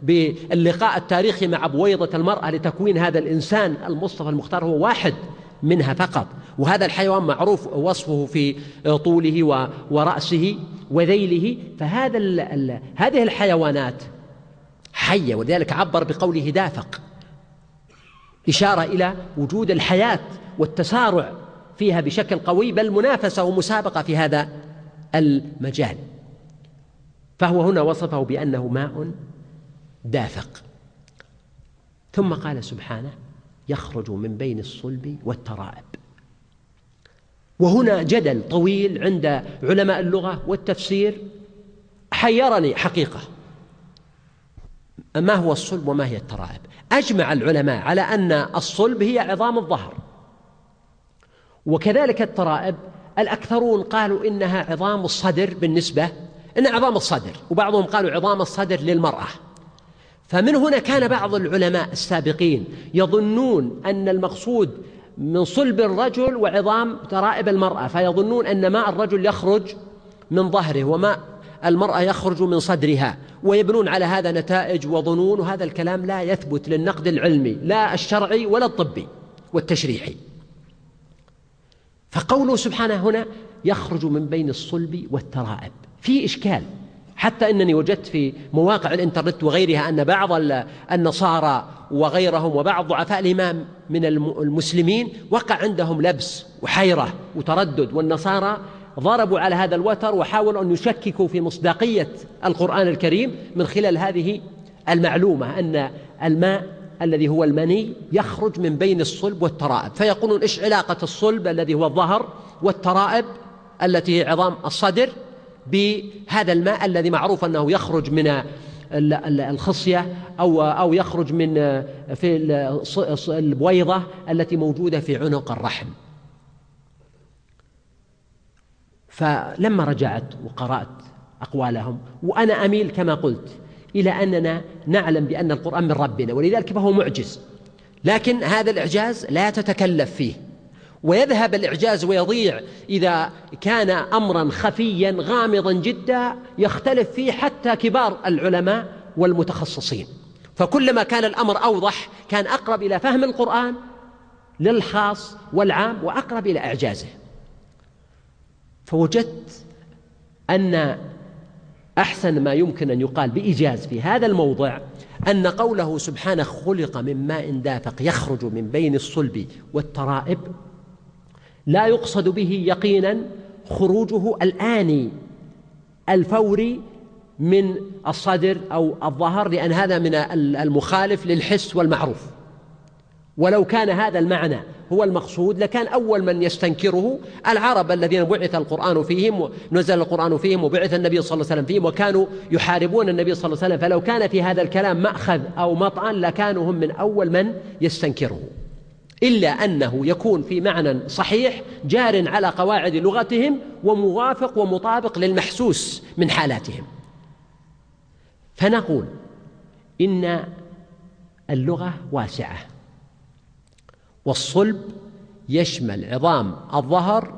باللقاء التاريخي مع بويضة المرأة لتكوين هذا الإنسان المصطفى المختار هو واحد منها فقط. وهذا الحيوان معروف وصفه في طوله ورأسه وذيله. فهذا هذه الحيوانات حية ولذلك عبر بقوله دافق. إشارة إلى وجود الحياة والتسارع فيها بشكل قوي بل منافسة ومسابقة في هذا المجال. فهو هنا وصفه بأنه ماء دافق. ثم قال سبحانه يخرج من بين الصلب والترائب. وهنا جدل طويل عند علماء اللغة والتفسير حيرني حقيقة ما هو الصلب وما هي الترائب؟ أجمع العلماء على أن الصلب هي عظام الظهر. وكذلك الترائب الأكثرون قالوا إنها عظام الصدر بالنسبة إن عظام الصدر وبعضهم قالوا عظام الصدر للمرأة. فمن هنا كان بعض العلماء السابقين يظنون أن المقصود من صلب الرجل وعظام ترائب المرأة فيظنون أن ماء الرجل يخرج من ظهره وماء المرأة يخرج من صدرها ويبنون على هذا نتائج وظنون وهذا الكلام لا يثبت للنقد العلمي لا الشرعي ولا الطبي والتشريحي فقوله سبحانه هنا يخرج من بين الصلب والترائب. في إشكال. حتى أنني وجدت في مواقع الإنترنت وغيرها أن بعض النصارى وغيرهم وبعض ضعفاء الإمام من المسلمين وقع عندهم لبس وحيرة وتردد والنصارى ضربوا على هذا الوتر وحاولوا أن يشككوا في مصداقية القرآن الكريم من خلال هذه المعلومة أن الماء الذي هو المني يخرج من بين الصلب والترائب. فيقولون إيش علاقة الصلب الذي هو الظهر والترائب التي هي عظام الصدر بهذا الماء الذي معروف أنه يخرج من الخصية أو أو يخرج من في البويضة التي موجودة في عنق الرحم. فلما رجعت وقرأت أقوالهم وأنا أميل كما قلت إلى أننا نعلم بأن القرآن من ربنا ولذلك فهو معجز. لكن هذا الإعجاز لا تتكلف فيه. ويذهب الإعجاز ويضيع إذا كان أمرا خفيا غامضا جدا يختلف فيه حتى كبار العلماء والمتخصصين. فكلما كان الأمر أوضح كان أقرب إلى فهم القرآن للخاص والعام وأقرب إلى إعجازه. فوجدت أن أحسن ما يمكن أن يقال بإيجاز في هذا الموضع أن قوله سبحانه خلق من ماء دافق يخرج من بين الصلب والترائب لا يقصد به يقينا خروجه الآني الفوري من الصدر أو الظهر لأن هذا من المخالف للحس والمعروف. ولو كان هذا المعنى هو المقصود لكان أول من يستنكره العرب الذين بعث القرآن فيهم ونزل القرآن فيهم وبعث النبي صلى الله عليه وسلم فيهم وكانوا يحاربون النبي صلى الله عليه وسلم. فلو كان في هذا الكلام مأخذ أو مطعن لكانوا هم من أول من يستنكره. إلا أنه يكون في معنى صحيح جار على قواعد لغتهم وموافق ومطابق للمحسوس من حالاتهم. فنقول إن اللغة واسعة. والصلب يشمل عظام الظهر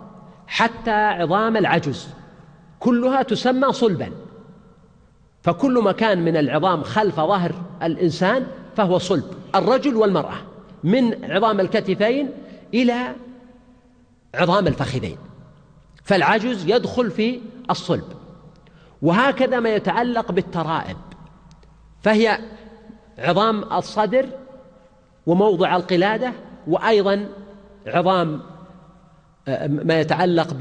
حتى عظام العجز كلها تسمى صلبا. فكل مكان من العظام خلف ظهر الإنسان فهو صلب. الرجل والمرأة من عظام الكتفين إلى عظام الفخذين. فالعجز يدخل في الصلب. وهكذا ما يتعلق بالترائب. فهي عظام الصدر وموضع القلادة وأيضا عظام آه، ما يتعلق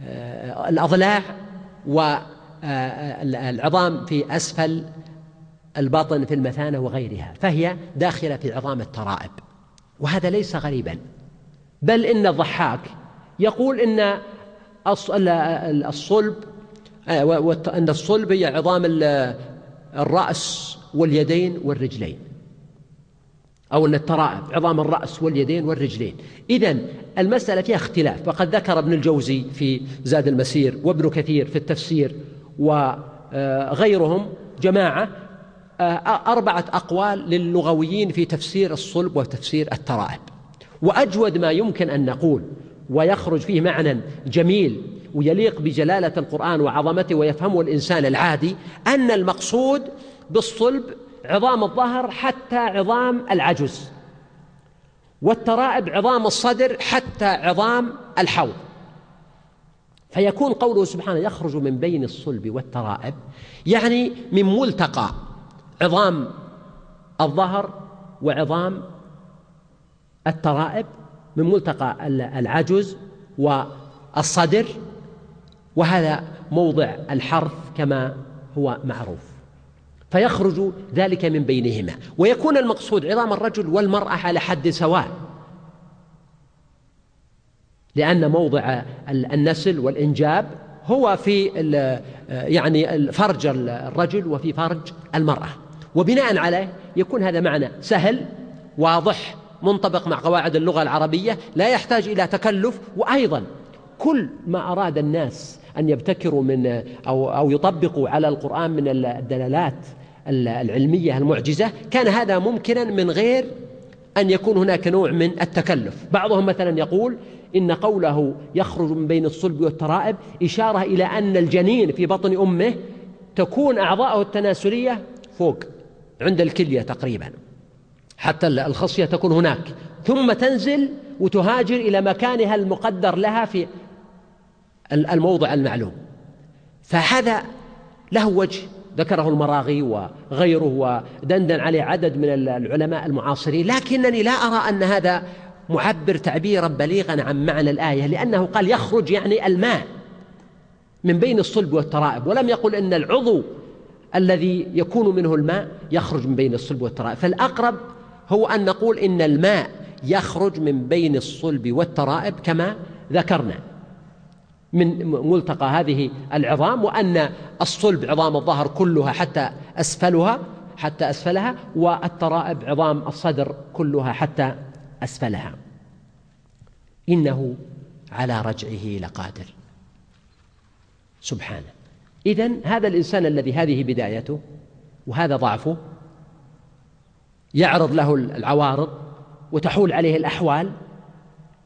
بالأضلاع والعظام في أسفل الباطن في المثانة وغيرها فهي داخلة في عظام الترائب. وهذا ليس غريبا بل إن الضحاك يقول إن الصلب آه، أن الصلب هي عظام الرأس واليدين والرجلين. أو أن الترائب عظام الرأس واليدين والرجلين. إذا المسألة فيها اختلاف. وقد ذكر ابن الجوزي في زاد المسير وابن كثير في التفسير وغيرهم جماعة أربعة أقوال للغويين في تفسير الصلب وتفسير الترائب. وأجود ما يمكن أن نقول ويخرج فيه معنى جميل ويليق بجلالة القرآن وعظمته ويفهمه الإنسان العادي أن المقصود بالصلب عظام الظهر حتى عظام العجز والترائب عظام الصدر حتى عظام الحوض. فيكون قوله سبحانه يخرج من بين الصلب والترائب يعني من ملتقى عظام الظهر وعظام الترائب من ملتقى العجز والصدر وهذا موضع الحرف كما هو معروف. فيخرج ذلك من بينهما. ويكون المقصود عظام الرجل والمرأة على حد سواء. لأن موضع النسل والإنجاب هو في يعني فرج الرجل وفي فرج المرأة. وبناء عليه يكون هذا معنى سهل واضح منطبق مع قواعد اللغة العربية لا يحتاج إلى تكلف. وأيضا كل ما أراد الناس أن يبتكروا من أو أو يطبقوا على القرآن من الدلالات العلمية المعجزة كان هذا ممكنا من غير أن يكون هناك نوع من التكلف. بعضهم مثلا يقول إن قوله يخرج من بين الصلب والترائب إشارة إلى أن الجنين في بطن أمه تكون أعضاءه التناسلية فوق عند الكلية تقريبا حتى الخصية تكون هناك. ثم تنزل وتهاجر إلى مكانها المقدر لها في الموضع المعلوم. فهذا له وجه. ذكره المراغي وغيره ودندن عليه عدد من العلماء المعاصرين. لكنني لا أرى أن هذا معبر تعبيرا بليغا عن معنى الآية لأنه قال يخرج يعني الماء من بين الصلب والترائب ولم يقل إن العضو الذي يكون منه الماء يخرج من بين الصلب والترائب. فالأقرب هو أن نقول إن الماء يخرج من بين الصلب والترائب كما ذكرنا. من ملتقى هذه العظام وأن الصلب عظام الظهر كلها حتى أسفلها حتى أسفلها والترائب عظام الصدر كلها حتى أسفلها. إنه على رجعه لقادر. سبحانه. إذن هذا الإنسان الذي هذه بدايته وهذا ضعفه يعرض له العوارض وتحول عليه الأحوال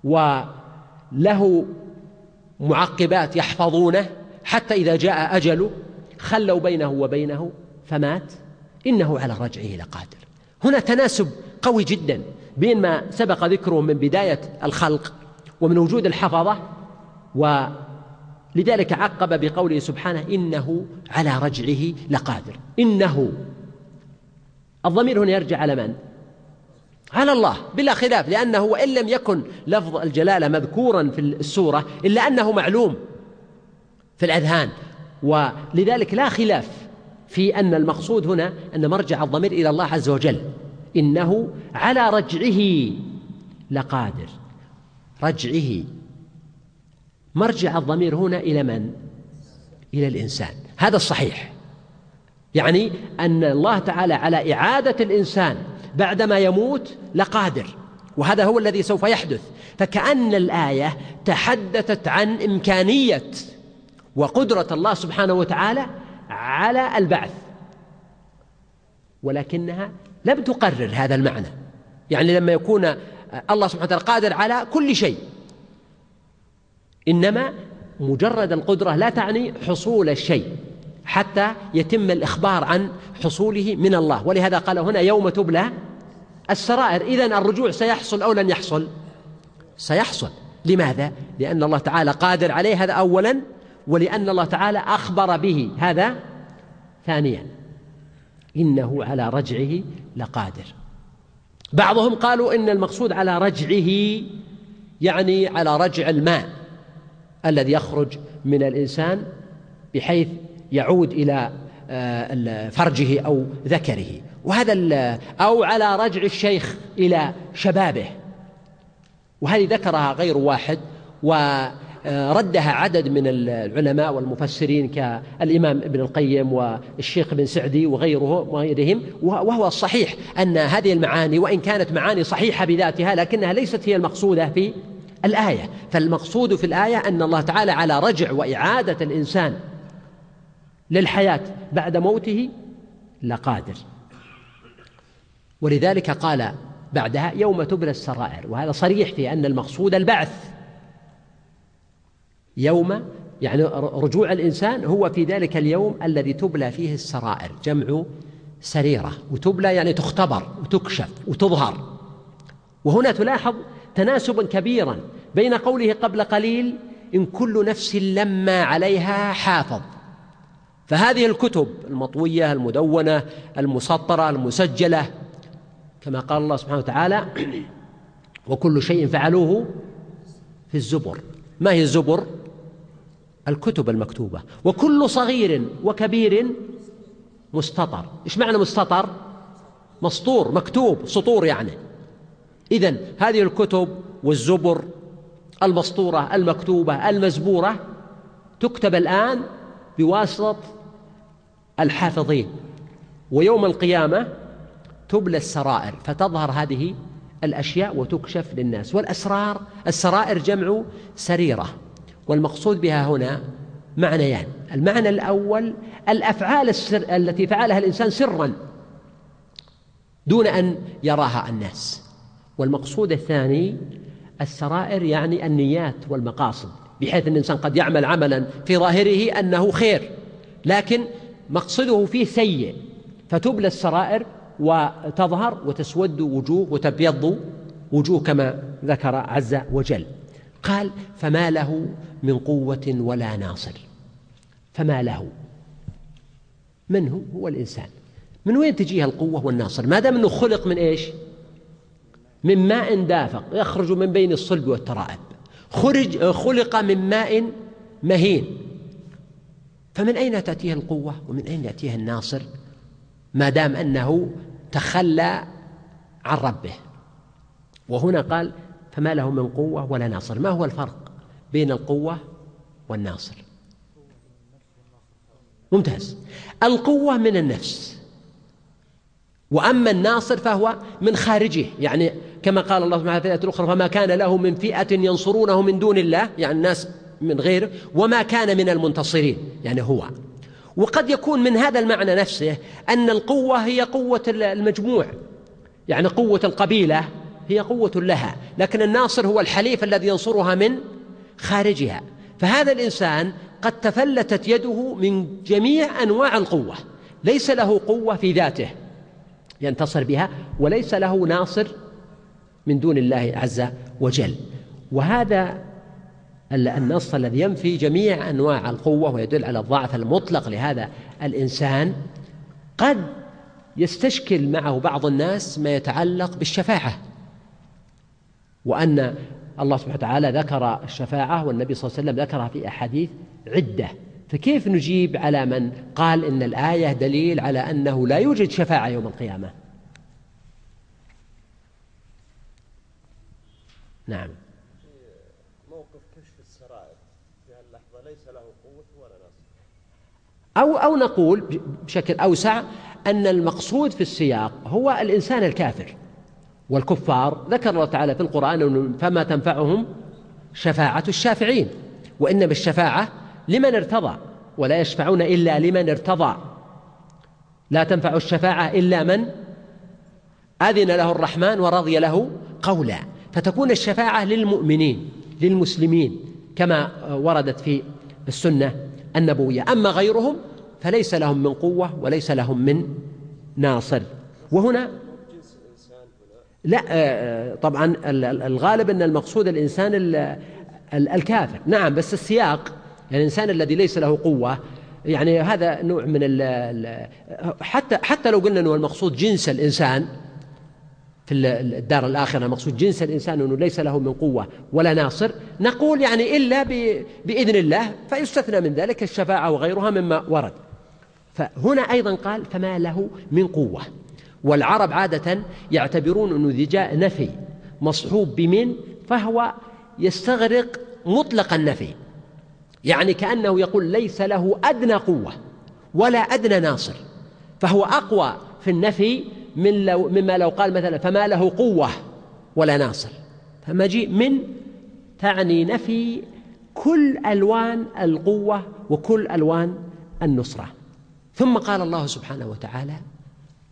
وله معقبات يحفظونه حتى إذا جاء أجله خلوا بينه وبينه فمات إنه على رجعه لقادر هنا تناسب قوي جدا بين ما سبق ذكره من بداية الخلق ومن وجود الحفظة ولذلك عقب بقوله سبحانه إنه على رجعه لقادر إنه الضمير هنا يرجع على من؟ على الله بلا خلاف لأنه وإن لم يكن لفظ الجلالة مذكورا في السورة إلا أنه معلوم في الأذهان. ولذلك لا خلاف في أن المقصود هنا أن مرجع الضمير إلى الله عز وجل. إنه على رجعه لقادر. رجعه. مرجع الضمير هنا إلى من؟ إلى الإنسان. هذا الصحيح. يعني أن الله تعالى على إعادة الإنسان بعدما يموت لقادر وهذا هو الذي سوف يحدث. فكأن الآية تحدثت عن إمكانية وقدرة الله سبحانه وتعالى على البعث. ولكنها لم تقرر هذا المعنى. يعني لما يكون الله سبحانه وتعالى قادر على كل شيء. إنما مجرد القدرة لا تعني حصول الشيء. حتى يتم الإخبار عن حصوله من الله. ولهذا قال هنا يوم تبلى السرائر. إذن الرجوع سيحصل أو لن يحصل؟ سيحصل. لماذا؟ لأن الله تعالى قادر عليه. هذا أولا. ولأن الله تعالى أخبر به. هذا ثانيا. إنه على رجعه لقادر. بعضهم قالوا إن المقصود على رجعه يعني على رجع الماء الذي يخرج من الإنسان بحيث يعود إلى آه، فرجه أو ذكره. وهذا أو على رجع الشيخ إلى شبابه. وهذه ذكرها غير واحد وردها عدد من العلماء والمفسرين كالإمام ابن القيم والشيخ ابن سعدي وغيره وغيرهم. وهو الصحيح أن هذه المعاني وإن كانت معاني صحيحة بذاتها لكنها ليست هي المقصودة في الآية. فالمقصود في الآية أن الله تعالى على رجع وإعادة الإنسان للحياة بعد موته لقادر. ولذلك قال بعدها يوم تبلى السرائر وهذا صريح في أن المقصود البعث. يوم يعني رجوع الإنسان هو في ذلك اليوم الذي تبلى فيه السرائر جمع سريرة وتبلى يعني تختبر وتكشف وتظهر. وهنا تلاحظ تناسبا كبيرا بين قوله قبل قليل إن كل نفس لما عليها حافظ. فهذه الكتب المطوية المدونة المسطرة المسجلة كما قال الله سبحانه وتعالى *clears throat* وكل شيء فعلوه في الزبر. ما هي الزبر؟ الكتب المكتوبة. وكل صغير وكبير مستطر إيش معنى مستطر مسطور مكتوب سطور يعني. إذن هذه الكتب والزبر المسطورة المكتوبة المزبورة تكتب الآن بواسطة الحافظين. ويوم القيامة تبلى السرائر فتظهر هذه الأشياء وتكشف للناس. والأسرار السرائر جمع سريرة والمقصود بها هنا معنيان. المعنى الأول الأفعال السر التي فعلها الإنسان سرا دون أن يراها الناس. والمقصود الثاني السرائر يعني النيات والمقاصد بحيث أن الإنسان قد يعمل عملا في ظاهره أنه خير لكن مقصده فيه سيء فتبلى السرائر وتظهر وتسود وجوه وتبيض وجوه كما ذكر عز وجل. قال فما له من قوة ولا ناصر. فما له. من هو؟ هو الإنسان. من وين تجيه القوة والناصر؟ ما دام أنه خلق من إيش؟ من ماء دافق يخرج من بين الصلب والترائب. خرج خلق من ماء مهين. فمن أين تأتيه القوة؟ ومن أين يأتيه الناصر؟ ما دام أنه تخلى عن ربه. وهنا قال فما له من قوة ولا ناصر. ما هو الفرق بين القوة والناصر؟ ممتاز. القوة من النفس. وأما الناصر فهو من خارجه. يعني كما قال الله سبحانه في الآية الأخرى فما كان له من فئة ينصرونه من دون الله. يعني الناس من غيره وما كان من المنتصرين يعني هو. وقد يكون من هذا المعنى نفسه أن القوة هي قوة المجموع. يعني قوة القبيلة هي قوة لها لكن الناصر هو الحليف الذي ينصرها من خارجها. فهذا الإنسان قد تفلتت يده من جميع أنواع القوة. ليس له قوة في ذاته ينتصر بها وليس له ناصر من دون الله عز وجل. وهذا النص الذي ينفي جميع أنواع القوة ويدل على الضعف المطلق لهذا الإنسان قد يستشكل معه بعض الناس ما يتعلق بالشفاعة وأن الله سبحانه وتعالى ذكر الشفاعة والنبي صلى الله عليه وسلم ذكرها في أحاديث عدة. فكيف نجيب على من قال إن الآية دليل على أنه لا يوجد شفاعة يوم القيامة؟ نعم موقف كشف السرائر في هاللحظة ليس له قوة ولا نصر أو أو نقول بشكل أوسع أن المقصود في السياق هو الإنسان الكافر والكفار ذكر الله تعالى في القرآن فما تنفعهم شفاعة الشافعين وإنما الشفاعة لمن ارتضى ولا يشفعون إلا لمن ارتضى لا تنفع الشفاعة إلا من أذن له الرحمن ورضي له قولا فتكون الشفاعة للمؤمنين للمسلمين كما وردت في السنة النبوية. أما غيرهم فليس لهم من قوة وليس لهم من ناصر. وهنا لا آه، طبعا الغالب أن المقصود الإنسان الكافر. نعم بس السياق يعني الإنسان الذي ليس له قوة يعني هذا نوع من حتى حتى لو قلنا أنه المقصود جنس الإنسان في الدار الآخرة. المقصود جنس الإنسان أنه ليس له من قوة ولا ناصر. نقول يعني إلا بإذن الله فيستثنى من ذلك الشفاعة وغيرها مما ورد. فهنا أيضا قال فما له من قوة. والعرب عادة يعتبرون أنه إذا جاء نفي مصحوب بمن فهو يستغرق مطلق النفي. يعني كأنه يقول ليس له أدنى قوة ولا أدنى ناصر. فهو أقوى في النفي من لو مما لو قال مثلا فما له قوة ولا ناصر. فمجيء من تعني نفي كل ألوان القوة وكل ألوان النصرة. ثم قال الله سبحانه وتعالى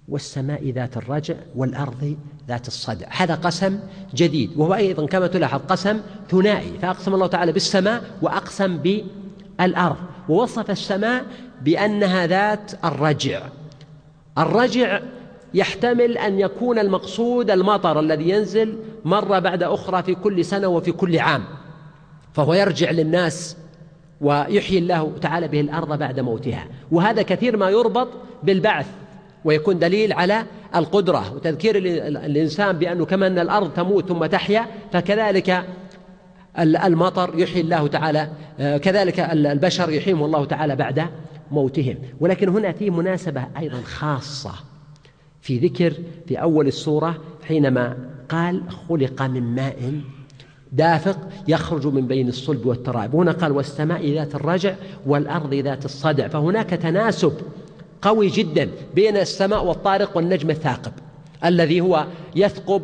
والسماء ذات الرجع والأرض ذات الصدع. هذا قسم جديد. وهو أيضا كما تلاحظ قسم ثنائي. فأقسم الله تعالى بالسماء وأقسم بالأرض. ووصف السماء بأنها ذات الرجع. الرجع يحتمل أن يكون المقصود المطر الذي ينزل مرة بعد أخرى في كل سنة وفي كل عام فهو يرجع للناس ويحيي الله تعالى به الأرض بعد موتها. وهذا كثير ما يربط بالبعث ويكون دليل على القدرة وتذكير الإنسان بأنه كما أن الأرض تموت ثم تحيا فكذلك المطر يحيي الله تعالى كذلك البشر يحييهم الله تعالى بعد موتهم. ولكن هنا في مناسبة أيضا خاصة. في ذكر في أول السورة حينما قال خلق من ماء دافق يخرج من بين الصلب والترائب هنا قال والسماء ذات الرجع والأرض ذات الصدع. فهناك تناسب قوي جدا بين السماء والطارق والنجم الثاقب الذي هو يثقب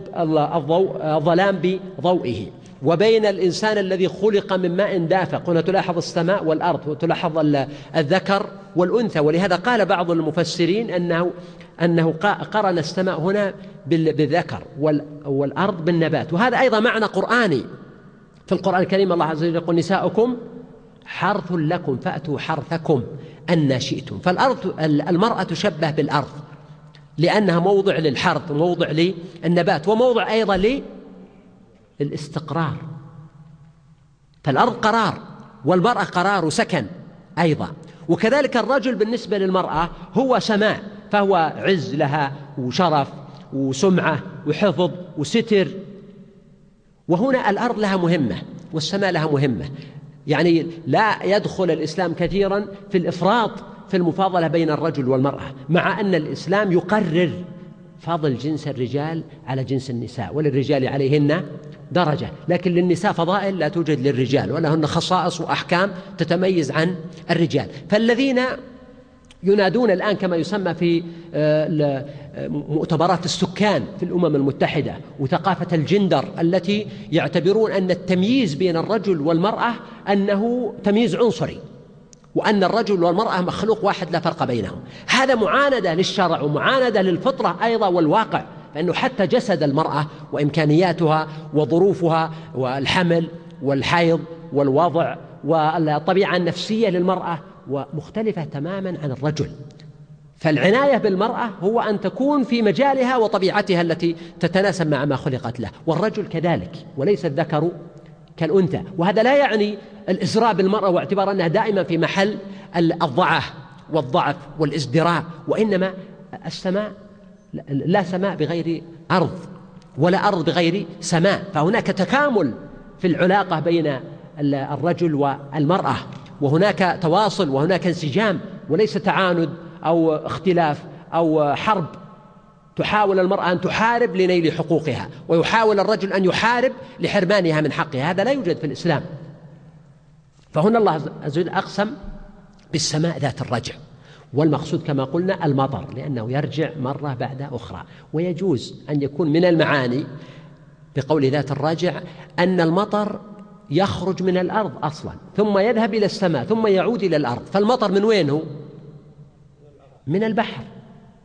الضوء الظلام بضوئه. وبين الإنسان الذي خلق من ماء دافق. هنا تلاحظ السماء والأرض وتلاحظ الذكر والأنثى. ولهذا قال بعض المفسرين أنه أنه قرن السماء هنا بالذكر والأرض بالنبات. وهذا أيضا معنى قرآني. في القرآن الكريم الله عز وجل يقول نساؤكم حرث لكم فأتوا حرثكم أن شئتم. فالأرض المرأة تشبه بالأرض لأنها موضع للحرث وموضع للنبات وموضع أيضا للاستقرار فالأرض قرار والمرأة قرار وسكن أيضا. وكذلك الرجل بالنسبة للمرأة هو سماء فهو عز لها وشرف وسمعة وحفظ وستر. وهنا الأرض لها مهمة والسماء لها مهمة. يعني لا يدخل الإسلام كثيرا في الإفراط في المفاضلة بين الرجل والمرأة مع أن الإسلام يقرر فضل جنس الرجال على جنس النساء وللرجال عليهن درجة. لكن للنساء فضائل لا توجد للرجال ولهن خصائص وأحكام تتميز عن الرجال. فالذين ينادون الآن كما يسمى في آه، مؤتمرات السكان في الأمم المتحدة وثقافة الجندر التي يعتبرون أن التمييز بين الرجل والمرأة أنه تمييز عنصري. وأن الرجل والمرأة مخلوق واحد لا فرق بينهم. هذا معاندة للشرع ومعاندة للفطرة أيضا والواقع فإنه حتى جسد المرأة وإمكانياتها وظروفها والحمل والحيض والوضع والطبيعة النفسية للمرأة ومختلفة تماما عن الرجل. فالعناية بالمرأة هو أن تكون في مجالها وطبيعتها التي تتناسب مع ما خلقت له والرجل كذلك وليس الذكر كالأنثى. وهذا لا يعني الإزراء بالمرأة واعتبار أنها دائما في محل الضعة والضعف والإزدراء وإنما السماء لا سماء بغير أرض ولا أرض بغير سماء. فهناك تكامل في العلاقة بين الرجل والمرأة وهناك تواصل وهناك انسجام وليس تعاند أو اختلاف أو حرب. تحاول المرأة أن تحارب لنيل حقوقها ويحاول الرجل أن يحارب لحرمانها من حقها هذا لا يوجد في الإسلام. فهنا الله عز وجل أقسم بالسماء ذات الرجع. والمقصود كما قلنا المطر لأنه يرجع مرة بعد أخرى. ويجوز أن يكون من المعاني بقول ذات الرجع أن المطر يخرج من الأرض أصلا ثم يذهب إلى السماء ثم يعود إلى الأرض. فالمطر من وين هو؟ من البحر.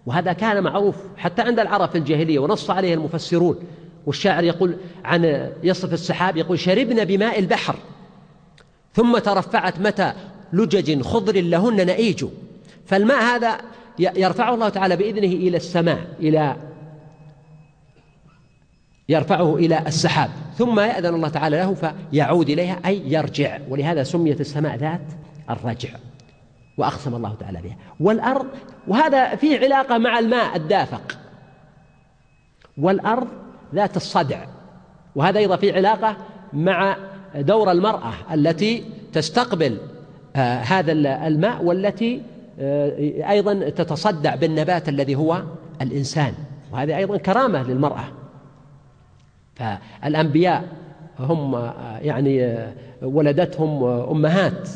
وهذا كان معروف حتى عند العرب في الجاهلية ونص عليه المفسرون. والشاعر يقول عن يصف السحاب يقول شربنا بماء البحر ثم ترفعت متى لجج خضر لهن نئيج. فالماء هذا يرفعه الله تعالى بإذنه إلى السماء إلى يرفعه إلى السحاب. ثم يأذن الله تعالى له فيعود إليها أي يرجع. ولهذا سميت السماء ذات الرجع. وأقسم الله تعالى بها. والأرض وهذا فيه علاقة مع الماء الدافق. والأرض ذات الصدع. وهذا أيضا فيه علاقة مع دور المرأة التي تستقبل آه، هذا الماء والتي آه، أيضا تتصدع بالنبات الذي هو الإنسان. وهذه أيضا كرامة للمرأة. فالأنبياء هم آه، يعني ولدتهم أمهات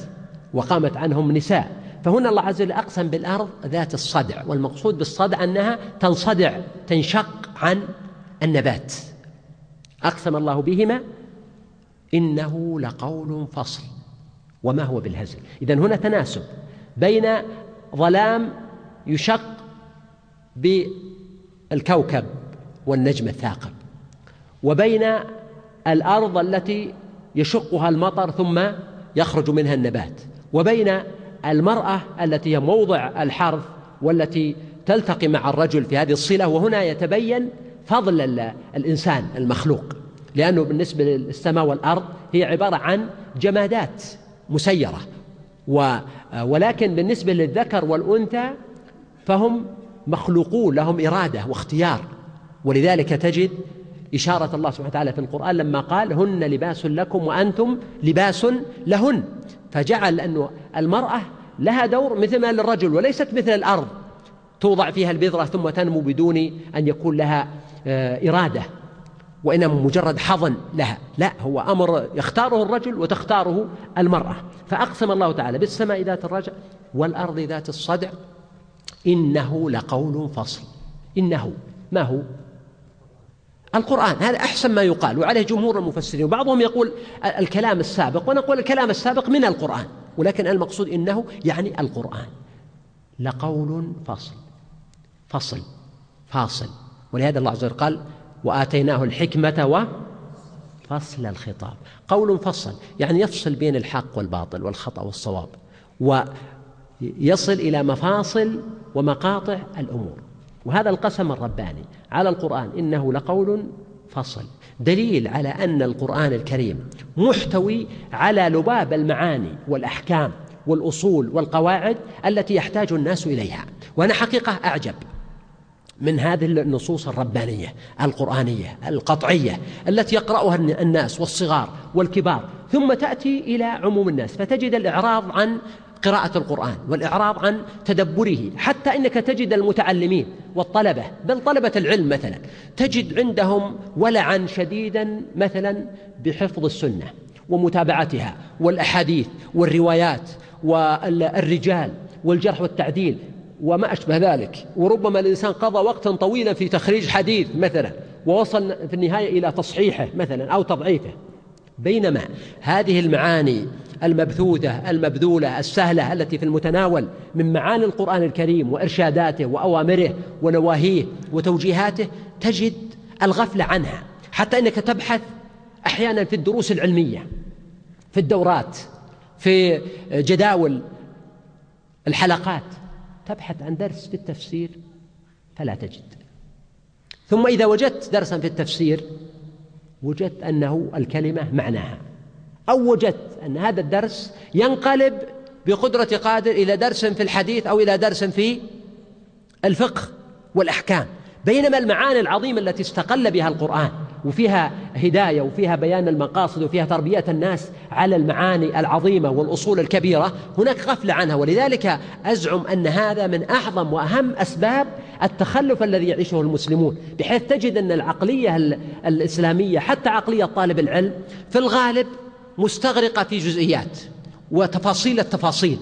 وقامت عنهم نساء. فهنا الله عز وجل أقسم بالأرض ذات الصدع والمقصود بالصدع أنها تنصدع تنشق عن النبات. أقسم الله بهما إنه لقول فصل. وما هو بالهزل؟ إذا هنا تناسب بين ظلام يشق بالكوكب والنجم الثاقب وبين الأرض التي يشقها المطر ثم يخرج منها النبات وبين المرأة التي هي موضع الحرث والتي تلتقي مع الرجل في هذه الصلة وهنا يتبين فضل الإنسان المخلوق. لأنه بالنسبة للسماء والأرض هي عبارة عن جمادات مسيرة. ولكن بالنسبة للذكر والأنثى فهم مخلوقون لهم إرادة واختيار. ولذلك تجد إشارة الله سبحانه وتعالى في القرآن لما قال هن لباس لكم وأنتم لباس لهن. فجعل أنه المرأة لها دور مثل ما للرجل وليست مثل الأرض. توضع فيها البذرة ثم تنمو بدون أن يكون لها آه، إرادة وإنما مجرد حظن لها. لا هو أمر يختاره الرجل وتختاره المرأة. فأقسم الله تعالى بالسماء ذات الرجع والأرض ذات الصدع إنه لقول فصل. إنه ما هو؟ القرآن هذا أحسن ما يقال وعليه جمهور المفسرين وبعضهم يقول الكلام السابق ونقول الكلام السابق من القرآن ولكن المقصود إنه يعني القرآن. لقول فصل فصل فاصل ولهذا الله عز وجل قال وآتيناه الحكمة وفصل الخطاب. قول فصل يعني يفصل بين الحق والباطل والخطأ والصواب ويصل إلى مفاصل ومقاطع الأمور. وهذا القسم الرباني على القرآن إنه لقول فصل. دليل على أن القرآن الكريم محتوي على لباب المعاني والأحكام والأصول والقواعد التي يحتاج الناس إليها. وأنا حقيقة أعجب من هذه النصوص الربانية القرآنية القطعية التي يقرأها الناس والصغار والكبار. ثم تأتي إلى عموم الناس فتجد الإعراض عن قراءة القرآن والإعراض عن تدبره حتى إنك تجد المتعلمين والطلبة بل طلبة العلم مثلا تجد عندهم ولعا شديدا مثلا بحفظ السنة ومتابعتها والأحاديث والروايات والرجال والجرح والتعديل وما أشبه ذلك. وربما الإنسان قضى وقتا طويلا في تخريج حديث مثلا ووصل في النهاية إلى تصحيحه مثلا أو تضعيفه. بينما هذه المعاني المبثوثة المبذولة السهلة التي في المتناول من معاني القرآن الكريم وإرشاداته وأوامره ونواهيه وتوجيهاته تجد الغفلة عنها. حتى أنك تبحث أحيانا في الدروس العلمية في الدورات في جداول الحلقات تبحث عن درس في التفسير فلا تجد. ثم إذا وجدت درسا في التفسير وجدت أنه الكلمة معناها. أو وجدت أن هذا الدرس ينقلب بقدرة قادر إلى درس في الحديث أو إلى درس في الفقه والأحكام. بينما المعاني العظيمة التي استقل بها القرآن وفيها هداية وفيها بيان المقاصد وفيها تربية الناس على المعاني العظيمة والأصول الكبيرة هناك غفلة عنها. ولذلك أزعم أن هذا من أعظم وأهم أسباب التخلف الذي يعيشه المسلمون. بحيث تجد أن العقلية الإسلامية حتى عقلية طالب العلم في الغالب مستغرقة في جزئيات وتفاصيل التفاصيل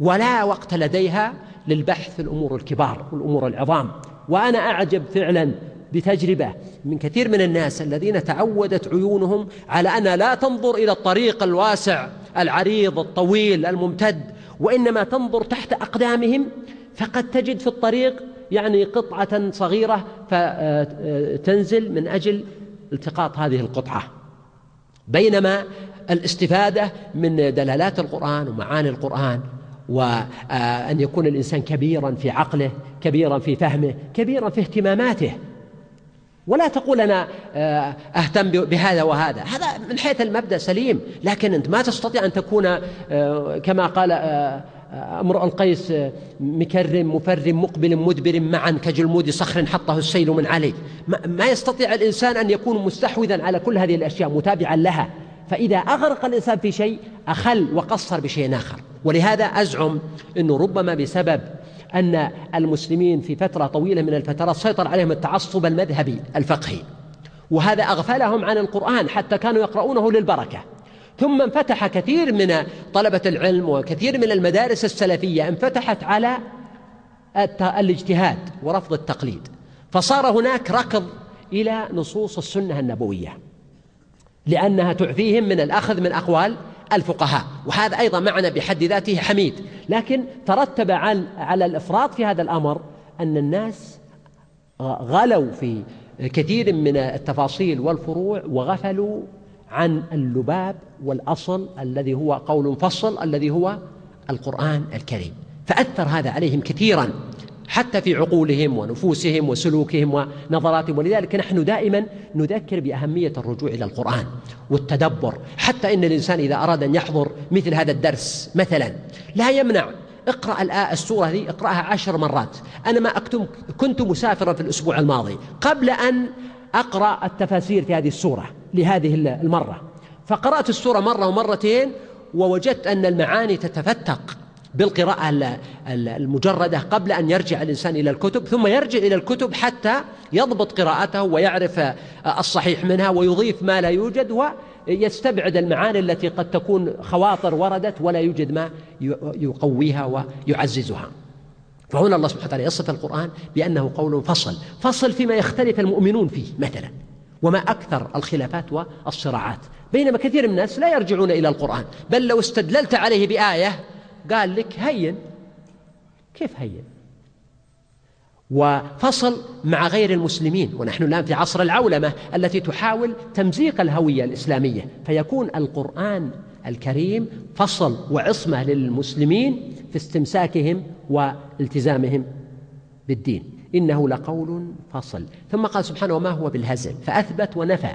ولا وقت لديها للبحث في الأمور الكبار والأمور العظام. وأنا أعجب فعلا بتجربة من كثير من الناس الذين تعودت عيونهم على أن لا تنظر إلى الطريق الواسع العريض الطويل الممتد وإنما تنظر تحت أقدامهم فقد تجد في الطريق يعني قطعة صغيرة فتنزل من أجل التقاط هذه القطعة. بينما الاستفادة من دلالات القرآن ومعاني القرآن وأن يكون الإنسان كبيرا في عقله كبيرا في فهمه كبيرا في اهتماماته. ولا تقول أنا آه، أهتم بهذا وهذا. هذا من حيث المبدأ سليم لكن أنت ما تستطيع أن تكون آه، كما قال آه، امرؤ القيس مكرم مفرم مقبل مدبر معا كجلمود صخر حطه السيل من عليه. ما يستطيع الإنسان أن يكون مستحوذا على كل هذه الأشياء متابعا لها. فإذا أغرق الإنسان في شيء أخل وقصر بشيء آخر. ولهذا أزعم أنه ربما بسبب أن المسلمين في فترة طويلة من الفترات سيطر عليهم التعصب المذهبي الفقهي. وهذا أغفلهم عن القرآن حتى كانوا يقرؤونه للبركة. ثم انفتح كثير من طلبة العلم وكثير من المدارس السلفية انفتحت على الاجتهاد ورفض التقليد. فصار هناك ركض إلى نصوص السنة النبوية لأنها تعفيهم من الأخذ من أقوال الفقهاء. وهذا أيضا معنى بحد ذاته حميد. لكن ترتب عن على الإفراط في هذا الأمر أن الناس غلوا في كثير من التفاصيل والفروع وغفلوا عن اللباب والأصل الذي هو قول فصل الذي هو القرآن الكريم. فأثر هذا عليهم كثيرا حتى في عقولهم ونفوسهم وسلوكهم ونظراتهم. ولذلك نحن دائما نذكر بأهمية الرجوع إلى القرآن والتدبر. حتى إن الإنسان إذا أراد أن يحضر مثل هذا الدرس مثلا لا يمنع. اقرأ الآية السورة هذه اقرأها عشر مرات. أنا ما أكتم كنت مسافرا في الأسبوع الماضي. قبل أن أقرأ التفاسير في هذه السورة لهذه المرة. فقرأت السورة مرة ومرتين ووجدت أن المعاني تتفتق بالقراءة المجردة قبل أن يرجع الإنسان إلى الكتب ثم يرجع إلى الكتب حتى يضبط قراءته ويعرف الصحيح منها ويضيف ما لا يوجد ويستبعد المعاني التي قد تكون خواطر وردت ولا يوجد ما يقويها ويعززها. فهنا الله سبحانه وتعالى يصف القرآن بأنه قول فصل. فصل فيما يختلف المؤمنون فيه مثلا. وما أكثر الخلافات والصراعات. بينما كثير من الناس لا يرجعون إلى القرآن. بل لو استدللت عليه بآية قال لك هين. كيف هين؟ وفصل مع غير المسلمين. ونحن الآن في عصر العولمة التي تحاول تمزيق الهوية الإسلامية. فيكون القرآن الكريم فصل وعصمة للمسلمين في استمساكهم والتزامهم بالدين. إنه لقول فصل. ثم قال سبحانه وما هو بالهزل؟ فأثبت ونفى.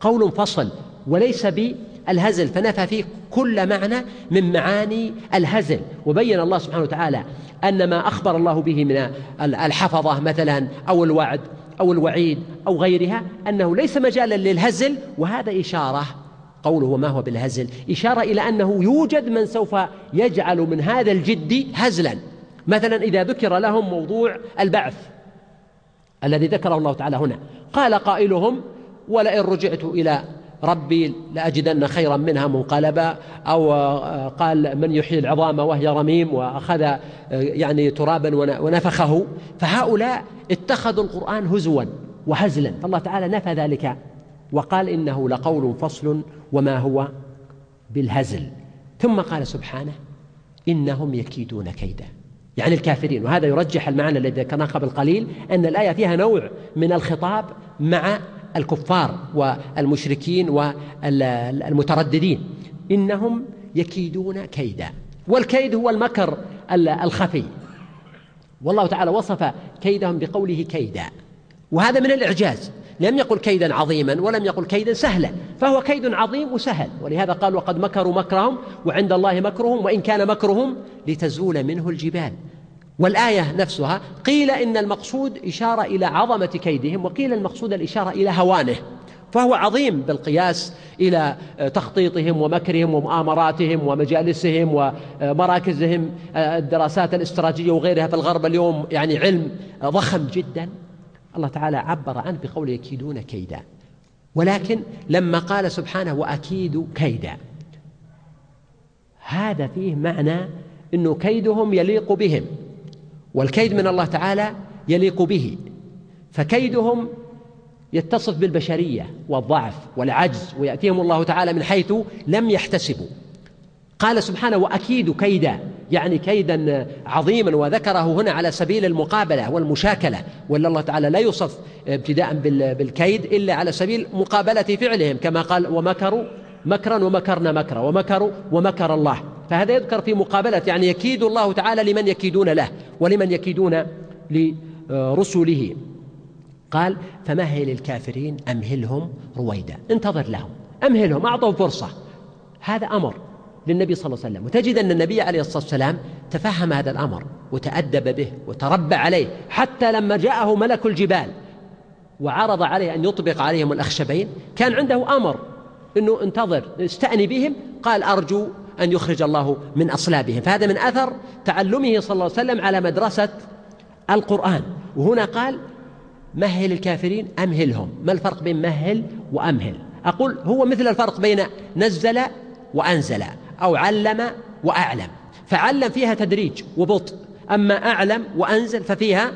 قول فصل وليس بالهزل فنفى فيه كل معنى من معاني الهزل. وبين الله سبحانه وتعالى أن ما أخبر الله به من الحفظة مثلا أو الوعد أو الوعيد أو غيرها أنه ليس مجالا للهزل وهذا إشارة. قوله وما هو بالهزل؟ إشارة إلى أنه يوجد من سوف يجعل من هذا الجد هزلا. مثلا إذا ذكر لهم موضوع البعث الذي ذكره الله تعالى هنا. قال قائلهم ولئن رجعت إلى ربي لأجدن خيرا منها منقلبا أو قال من يحيي العظام وهي رميم وأخذ يعني ترابا ونفخه. فهؤلاء اتخذوا القرآن هزوا وهزلا. فالله تعالى نفى ذلك وقال إنه لقول فصل وما هو بالهزل. ثم قال سبحانه إنهم يكيدون كيدا يعني الكافرين. وهذا يرجح المعنى الذي ذكرناه قبل قليل أن الآية فيها نوع من الخطاب مع الكفار والمشركين والمترددين. إنهم يكيدون كيدا. والكيد هو المكر الخفي. والله تعالى وصف كيدهم بقوله كيدا. وهذا من الإعجاز. لم يقل كيدا عظيما ولم يقل كيدا سهلا. فهو كيد عظيم وسهل. ولهذا قال وقد مكروا مكرهم وعند الله مكرهم وإن كان مكرهم لتزول منه الجبال. والآية نفسها قيل إن المقصود إشارة إلى عظمة كيدهم وقيل المقصود الإشارة إلى هوانه. فهو عظيم بالقياس إلى تخطيطهم ومكرهم ومؤامراتهم ومجالسهم ومراكزهم الدراسات الاستراتيجية وغيرها في الغرب اليوم يعني علم ضخم جدا. الله تعالى عبر عنه بقول يكيدون كيدا. ولكن لما قال سبحانه وأكيد كيدا هذا فيه معنى أنه كيدهم يليق بهم. والكيد من الله تعالى يليق به فكيدهم يتصف بالبشرية والضعف والعجز ويأتيهم الله تعالى من حيث لم يحتسبوا. قال سبحانه وأكيد كيدا يعني كيدا عظيما وذكره هنا على سبيل المقابلة والمشاكلة ولا الله تعالى لا يوصف ابتداء بالكيد إلا على سبيل مقابلة فعلهم كما قال ومكروا مكرا ومكرنا مكرا ومكروا ومكر الله فهذا يذكر في مقابلة يعني يكيد الله تعالى لمن يكيدون له ولمن يكيدون لرسله. قال فمهل الكافرين أمهلهم رويدا. انتظر لهم. أمهلهم أعطوا فرصة. هذا أمر للنبي صلى الله عليه وسلم. وتجد أن النبي عليه الصلاة والسلام تفهم هذا الأمر وتأدب به وتربى عليه حتى لما جاءه ملك الجبال وعرض عليه أن يطبق عليهم الأخشبين كان عنده أمر أنه انتظر استأني بهم قال أرجو أن يخرج الله من أصلابهم. فهذا من أثر تعلمه صلى الله عليه وسلم على مدرسة القرآن. وهنا قال مهل الكافرين أمهلهم ما الفرق بين مهل وأمهل أقول هو مثل الفرق بين نزل وأنزل أو علم وأعلم. فعلم فيها تدريج وبطء أما أعلم وأنزل ففيها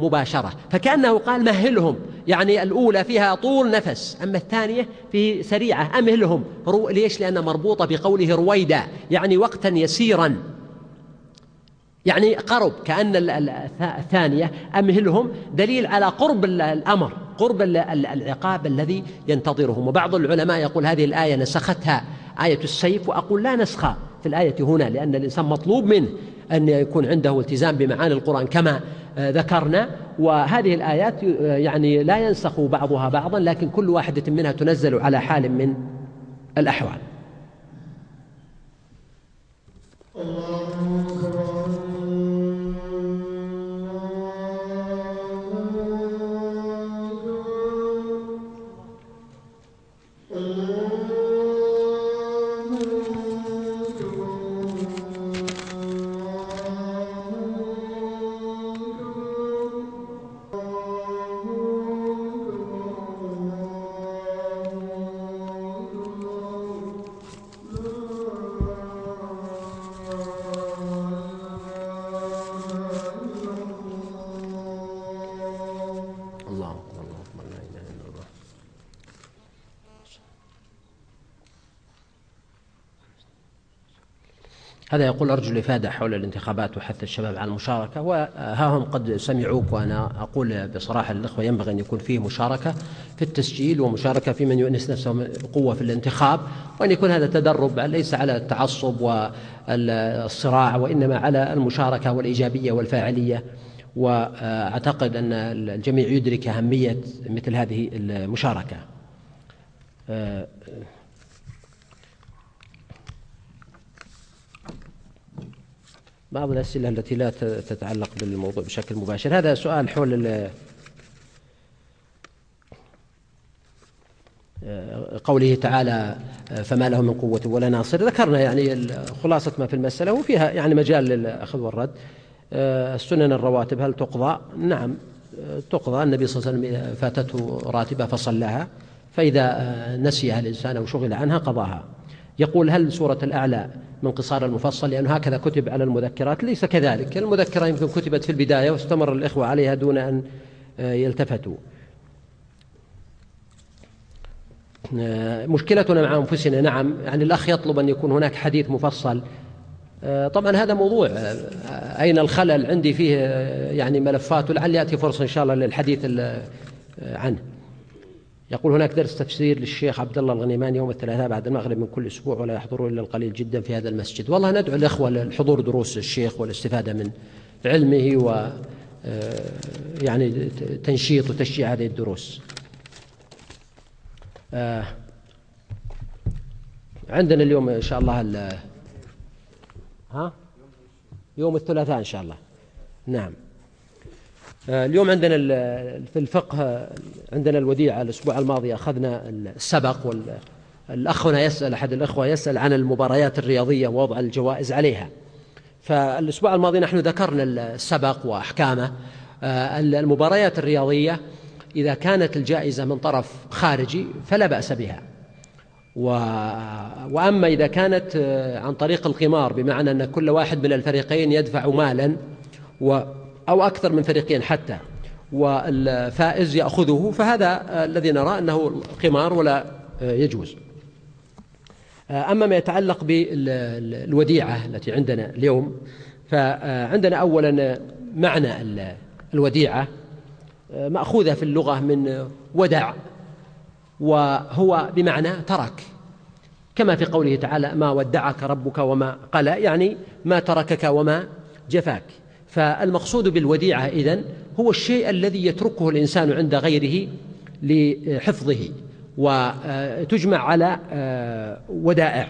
مباشرة فكأنه قال مهلهم يعني الأولى فيها طول نفس أما الثانية في سريعة أمهلهم. رو... ليش؟ لأنها مربوطة بقوله رويدا يعني وقتا يسيرا. يعني قرب كأن الثانية أمهلهم. دليل على قرب الأمر قرب العقاب الذي ينتظرهم. وبعض العلماء يقول هذه الآية نسختها آية السيف وأقول لا نسخ في الآية هنا لأن الإنسان مطلوب منه. أن يكون عنده التزام بمعاني القرآن كما ذكرنا. وهذه الآيات يعني لا ينسخ بعضها بعضا لكن كل واحدة منها تنزل على حال من الأحوال. هذا يقول أرجو الإفادة حول الانتخابات وحث الشباب على المشاركة وها هم قد سمعوك وأنا أقول بصراحة للإخوة ينبغي أن يكون فيه مشاركة في التسجيل ومشاركة في من يؤنس نفسه بقوة في الانتخاب وأن يكون هذا تدرب ليس على التعصب والصراع وإنما على المشاركة والإيجابية والفاعلية وأعتقد أن الجميع يدرك أهمية مثل هذه المشاركة. بعض الأسئلة التي لا تتعلق بالموضوع بشكل مباشر. هذا سؤال حول قوله تعالى فما له من قوة ولا ناصر. ذكرنا يعني خلاصة ما في المسألة وفيها يعني مجال للأخذ والرد. السنن الرواتب هل تقضى؟ نعم تقضى. النبي صلى الله عليه وسلم فاتته راتبة فصلاها فإذا نسيها الإنسان أو شغل عنها قضاها. يقول هل سورة الأعلى من قصار المفصل لأنه هكذا كتب على المذكرات. ليس كذلك. المذكرة يمكن كتبت في البداية واستمر الإخوة عليها دون أن آه، يلتفتوا. آه، مشكلتنا مع أنفسنا نعم يعني الأخ يطلب أن يكون هناك حديث مفصل. آه، طبعا هذا موضوع أين الخلل؟ عندي فيه يعني ملفات ولعل يأتي فرصة إن شاء الله للحديث عنه. يقول هناك درس تفسير للشيخ عبد الله الغنيمان يوم الثلاثاء بعد المغرب من كل أسبوع ولا يحضره إلا القليل جدا في هذا المسجد، والله ندعو الإخوة لحضور دروس الشيخ والاستفادة من علمه و آه، يعني تنشيط وتشجيع هذه الدروس. آه، عندنا اليوم إن شاء الله ها يوم الثلاثاء إن شاء الله. نعم. آه، اليوم عندنا في الفقه عندنا الوديعة. الأسبوع الماضي أخذنا السبق والأخ هنا يسأل أحد الأخوة يسأل عن المباريات الرياضية ووضع الجوائز عليها. فالأسبوع الماضي نحن ذكرنا السبق وأحكامه. آه، المباريات الرياضية إذا كانت الجائزة من طرف خارجي فلا بأس بها. و... وأما إذا كانت آه، عن طريق القمار بمعنى أن كل واحد من الفريقين يدفع مالا و... أو أكثر من فريقين حتى. والفائز يأخذه فهذا الذي نرى أنه قمار ولا يجوز. أما ما يتعلق بالوديعة التي عندنا اليوم فعندنا أولا معنى الوديعة مأخوذة في اللغة من ودع وهو بمعنى ترك. كما في قوله تعالى ما ودعك ربك وما قال يعني ما تركك وما جفاك. فالمقصود بالوديعة إذن هو الشيء الذي يتركه الإنسان عند غيره لحفظه وتجمع على آه، ودائع.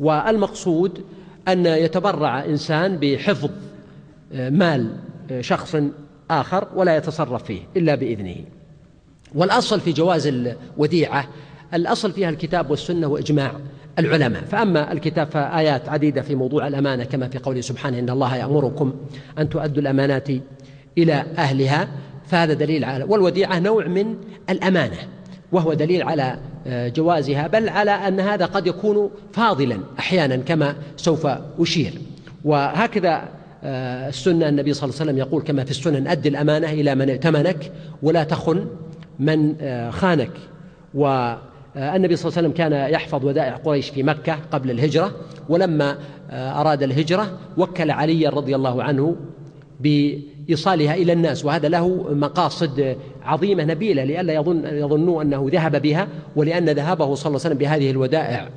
والمقصود أن يتبرع إنسان بحفظ آه، مال آه، شخص آخر ولا يتصرف فيه إلا بإذنه. والأصل في جواز الوديعة الأصل فيها الكتاب والسنة وإجماع. العلماء. فأما الكتاب فآيات عديدة في موضوع الأمانة كما في قوله سبحانه إن الله يأمركم أن تؤدوا الأمانات إلى أهلها فهذا دليل على والوديعة نوع من الأمانة وهو دليل على آه، جوازها بل على أن هذا قد يكون فاضلا أحيانا كما سوف أشير. وهكذا آه، السنة النبي صلى الله عليه وسلم يقول كما في السنن أد الأمانة إلى من ائتمنك ولا تخن من آه، خانك. و النبي صلى الله عليه وسلم كان يحفظ ودائع قريش في مكة قبل الهجرة ولما آه، أراد الهجرة وكل علي رضي الله عنه بإيصالها إلى الناس وهذا له مقاصد عظيمة نبيلة لئلا يظن يظنوا أنه ذهب بها ولأن ذهابه صلى الله عليه وسلم بهذه الودائع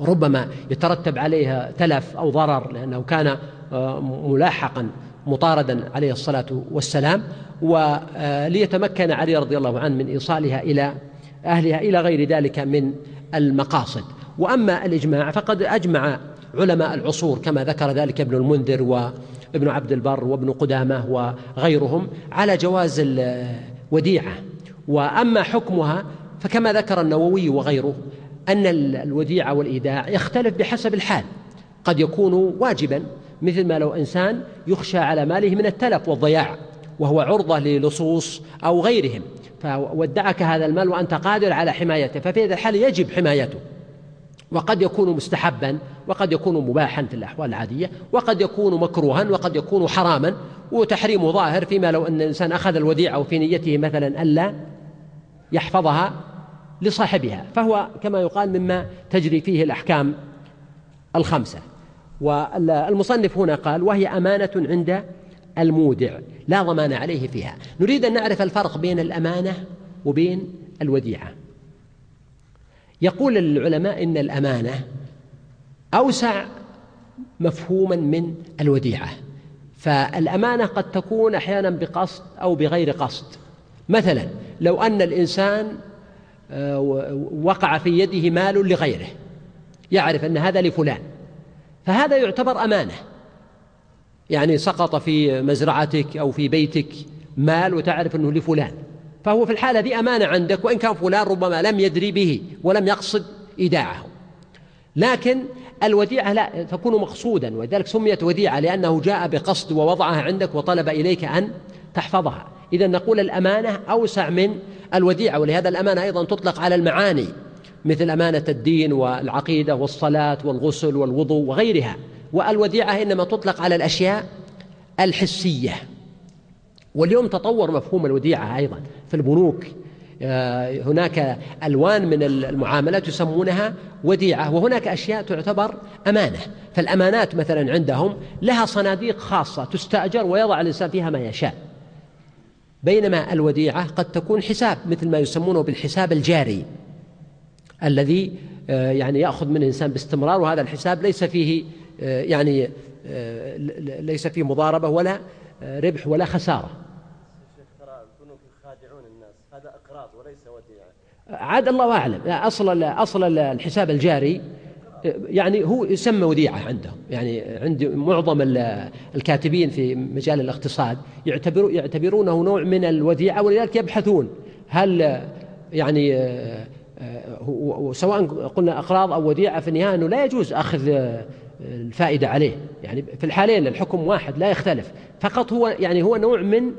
ربما يترتب عليها تلف أو ضرر لأنه كان آه، ملاحقا مطاردا عليه الصلاة والسلام وليتمكن علي رضي الله عنه من إيصالها إلى أهلها إلى غير ذلك من المقاصد. وأما الإجماع فقد أجمع علماء العصور كما ذكر ذلك ابن المنذر وابن عبد البر وابن قدامة وغيرهم على جواز الوديعة. وأما حكمها فكما ذكر النووي وغيره أن الوديعة والإيداع يختلف بحسب الحال. قد يكون واجبا مثل ما لو إنسان يخشى على ماله من التلف والضياع وهو عرضة للصوص أو غيرهم. فودعك هذا المال وأنت قادر على حمايته ففي هذا الحال يجب حمايته. وقد يكون مستحبا وقد يكون مباحا في الأحوال العادية وقد يكون مكروها وقد يكون حراما وتحريمه ظاهر فيما لو أن الإنسان أخذ الوديعة وفي نيته مثلا ألا يحفظها لصاحبها. فهو كما يقال مما تجري فيه الأحكام الخمسة. والمصنف هنا قال وهي أمانة عند المودع. لا ضمان عليه فيها. نريد أن نعرف الفرق بين الأمانة وبين الوديعة. يقول العلماء إن الأمانة أوسع مفهوما من الوديعة. فالأمانة قد تكون أحيانا بقصد أو بغير قصد. مثلا لو أن الإنسان آه، وقع في يده مال لغيره يعرف أن هذا لفلان فهذا يعتبر أمانة. يعني سقط في مزرعتك أو في بيتك مال وتعرف أنه لفلان. فهو في الحالة دي أمانة عندك وإن كان فلان ربما لم يدري به ولم يقصد إيداعه. لكن الوديعة لا تكون مقصودا ولذلك سميت وديعة لأنه جاء بقصد ووضعها عندك وطلب إليك أن تحفظها. إذا نقول الأمانة أوسع من الوديعة ولهذا الأمانة أيضا تطلق على المعاني مثل أمانة الدين والعقيدة والصلاة والغسل والوضوء وغيرها. والوديعة إنما تطلق على الأشياء الحسية. واليوم تطور مفهوم الوديعة أيضا في البنوك. آه، هناك ألوان من المعاملات يسمونها وديعة وهناك أشياء تعتبر أمانة. فالأمانات مثلا عندهم لها صناديق خاصة تستأجر ويضع الإنسان فيها ما يشاء. بينما الوديعة قد تكون حساب مثل ما يسمونه بالحساب الجاري الذي آه، يعني يأخذ من الإنسان باستمرار وهذا الحساب ليس فيه يعني ليس فيه مضاربة ولا ربح ولا خسارة. عاد الله أعلم. أصل أصل الحساب الجاري يعني هو يسمى وديعة عندهم. يعني عند معظم الكاتبين في مجال الاقتصاد يعتبروا يعتبرونه نوع من الوديعة ولذلك يبحثون هل يعني سواء قلنا أقراض أو وديعة في النهاية أنه لا يجوز أخذ الفائدة عليه. يعني في الحالين الحكم واحد لا يختلف. فقط هو يعني هو نوع من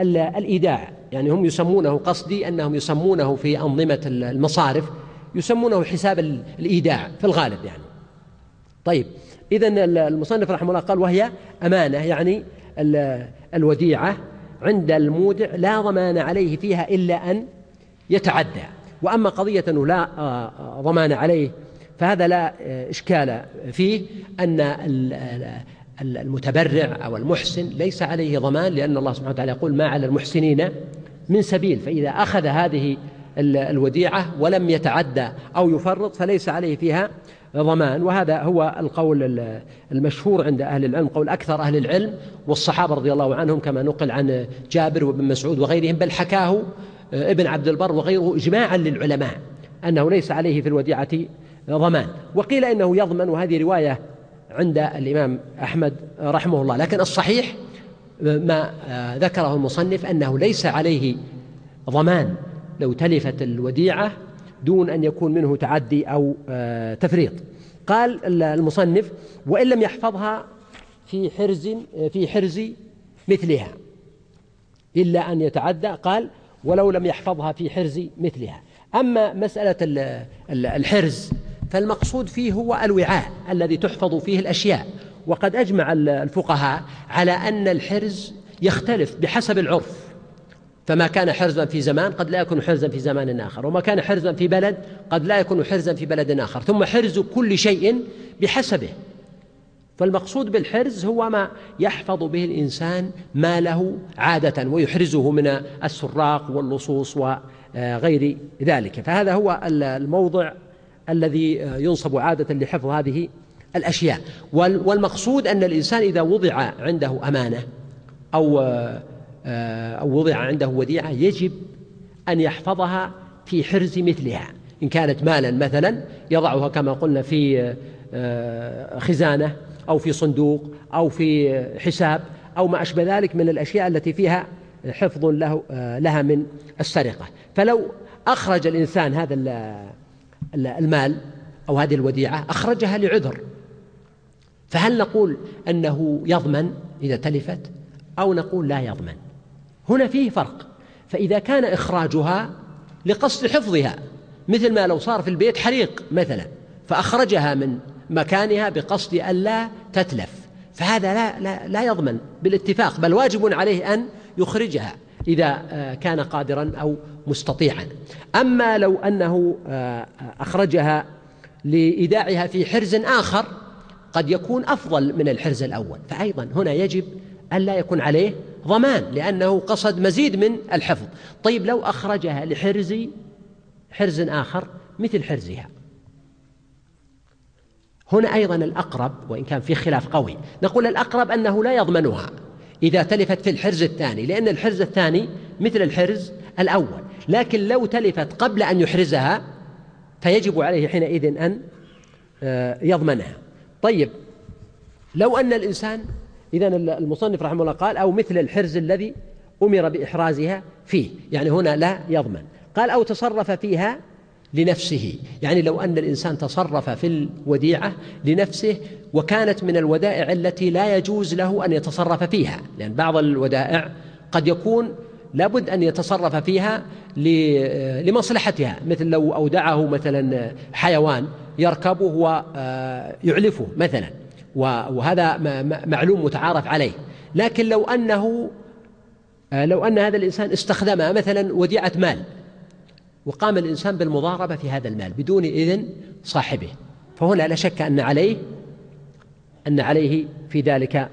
الإيداع. يعني هم يسمونه قصدي أنهم يسمونه في أنظمة المصارف يسمونه حساب الإيداع في الغالب يعني. طيب إذا المصنف رحمه الله قال وهي أمانة يعني الوديعة عند المودع لا ضمان عليه فيها إلا أن يتعدى. وأما قضية أنه لا آه، ضمان عليه فهذا لا آه، إشكال فيه أن المتبرع أو المحسن ليس عليه ضمان لأن الله سبحانه وتعالى يقول ما على المحسنين من سبيل فإذا أخذ هذه الوديعة ولم يتعدى أو يفرط فليس عليه فيها ضمان. وهذا هو القول المشهور عند أهل العلم قول أكثر أهل العلم والصحابة رضي الله عنهم كما نقل عن جابر وابن مسعود وغيرهم بل حكاه ابن عبد البر وغيره إجماعا للعلماء أنه ليس عليه في الوديعة ضمان. وقيل إنه يضمن وهذه رواية عند الإمام أحمد رحمه الله. لكن الصحيح ما ذكره المصنف أنه ليس عليه ضمان. لو تلفت الوديعة دون أن يكون منه تعدي أو آه، تفريط. قال المصنف وإن لم يحفظها في حرز في حرز مثلها. إلا أن يتعدى قال ولو لم يحفظها في حرز مثلها. أما مسألة الحرز فالمقصود فيه هو الوعاء الذي تحفظ فيه الأشياء. وقد أجمع الفقهاء على أن الحرز يختلف بحسب العرف. فما كان حرزا في زمان قد لا يكون حرزا في زمان آخر وما كان حرزا في بلد قد لا يكون حرزا في بلد آخر. ثم حرز كل شيء بحسبه. فالمقصود بالحرز هو ما يحفظ به الإنسان ماله عادة ويحرزه من السراق واللصوص وغير ذلك. فهذا هو الموضع الذي ينصب عادة لحفظ هذه الأشياء. والمقصود أن الإنسان إذا وضع عنده أمانة أو آه، أو وضع عنده وديعة يجب أن يحفظها في حرز مثلها. إن كانت مالا مثلا يضعها كما قلنا في آه، خزانة أو في صندوق أو في حساب أو ما أشبه ذلك من الأشياء التي فيها حفظ له آه، لها من السرقة. فلو أخرج الإنسان هذا المال أو هذه الوديعة أخرجها لعذر. فهل نقول أنه يضمن إذا تلفت؟ أو نقول لا يضمن. هنا فيه فرق. فإذا كان إخراجها لقصد حفظها مثل ما لو صار في البيت حريق مثلا فأخرجها من مكانها بقصد ألا تتلف. فهذا لا, لا, لا يضمن بالاتفاق بل واجب عليه أن يخرجها. إذا آه، كان قادرا أو مستطيعا. أما لو أنه آه، أخرجها لإيداعها في حرز آخر قد يكون أفضل من الحرز الأول. فأيضا هنا يجب ألا يكون عليه ضمان لأنه قصد مزيد من الحفظ. طيب لو أخرجها لحرز حرز آخر مثل حرزها. هنا أيضا الأقرب وإن كان في خلاف قوي نقول الأقرب أنه لا يضمنها. إذا تلفت في الحرز الثاني لأن الحرز الثاني مثل الحرز الأول. لكن لو تلفت قبل أن يحرزها فيجب عليه حينئذ أن آه، يضمنها. طيب لو أن الإنسان إذا المصنف رحمه الله قال أو مثل الحرز الذي أمر بإحرازها فيه يعني هنا لا يضمن. قال أو تصرف فيها لنفسه. يعني لو أن الإنسان تصرف في الوديعة لنفسه وكانت من الودائع التي لا يجوز له أن يتصرف فيها لأن بعض الودائع قد يكون لابد أن يتصرف فيها لمصلحتها مثل لو أودعه مثلا حيوان يركبه ويعلفه مثلا وهذا معلوم متعارف عليه. لكن لو أنه لو أن هذا الإنسان استخدمها مثلا وديعة مال وقام الإنسان بالمضاربة في هذا المال بدون إذن صاحبه فهنا لا شك أن عليه أن عليه في ذلك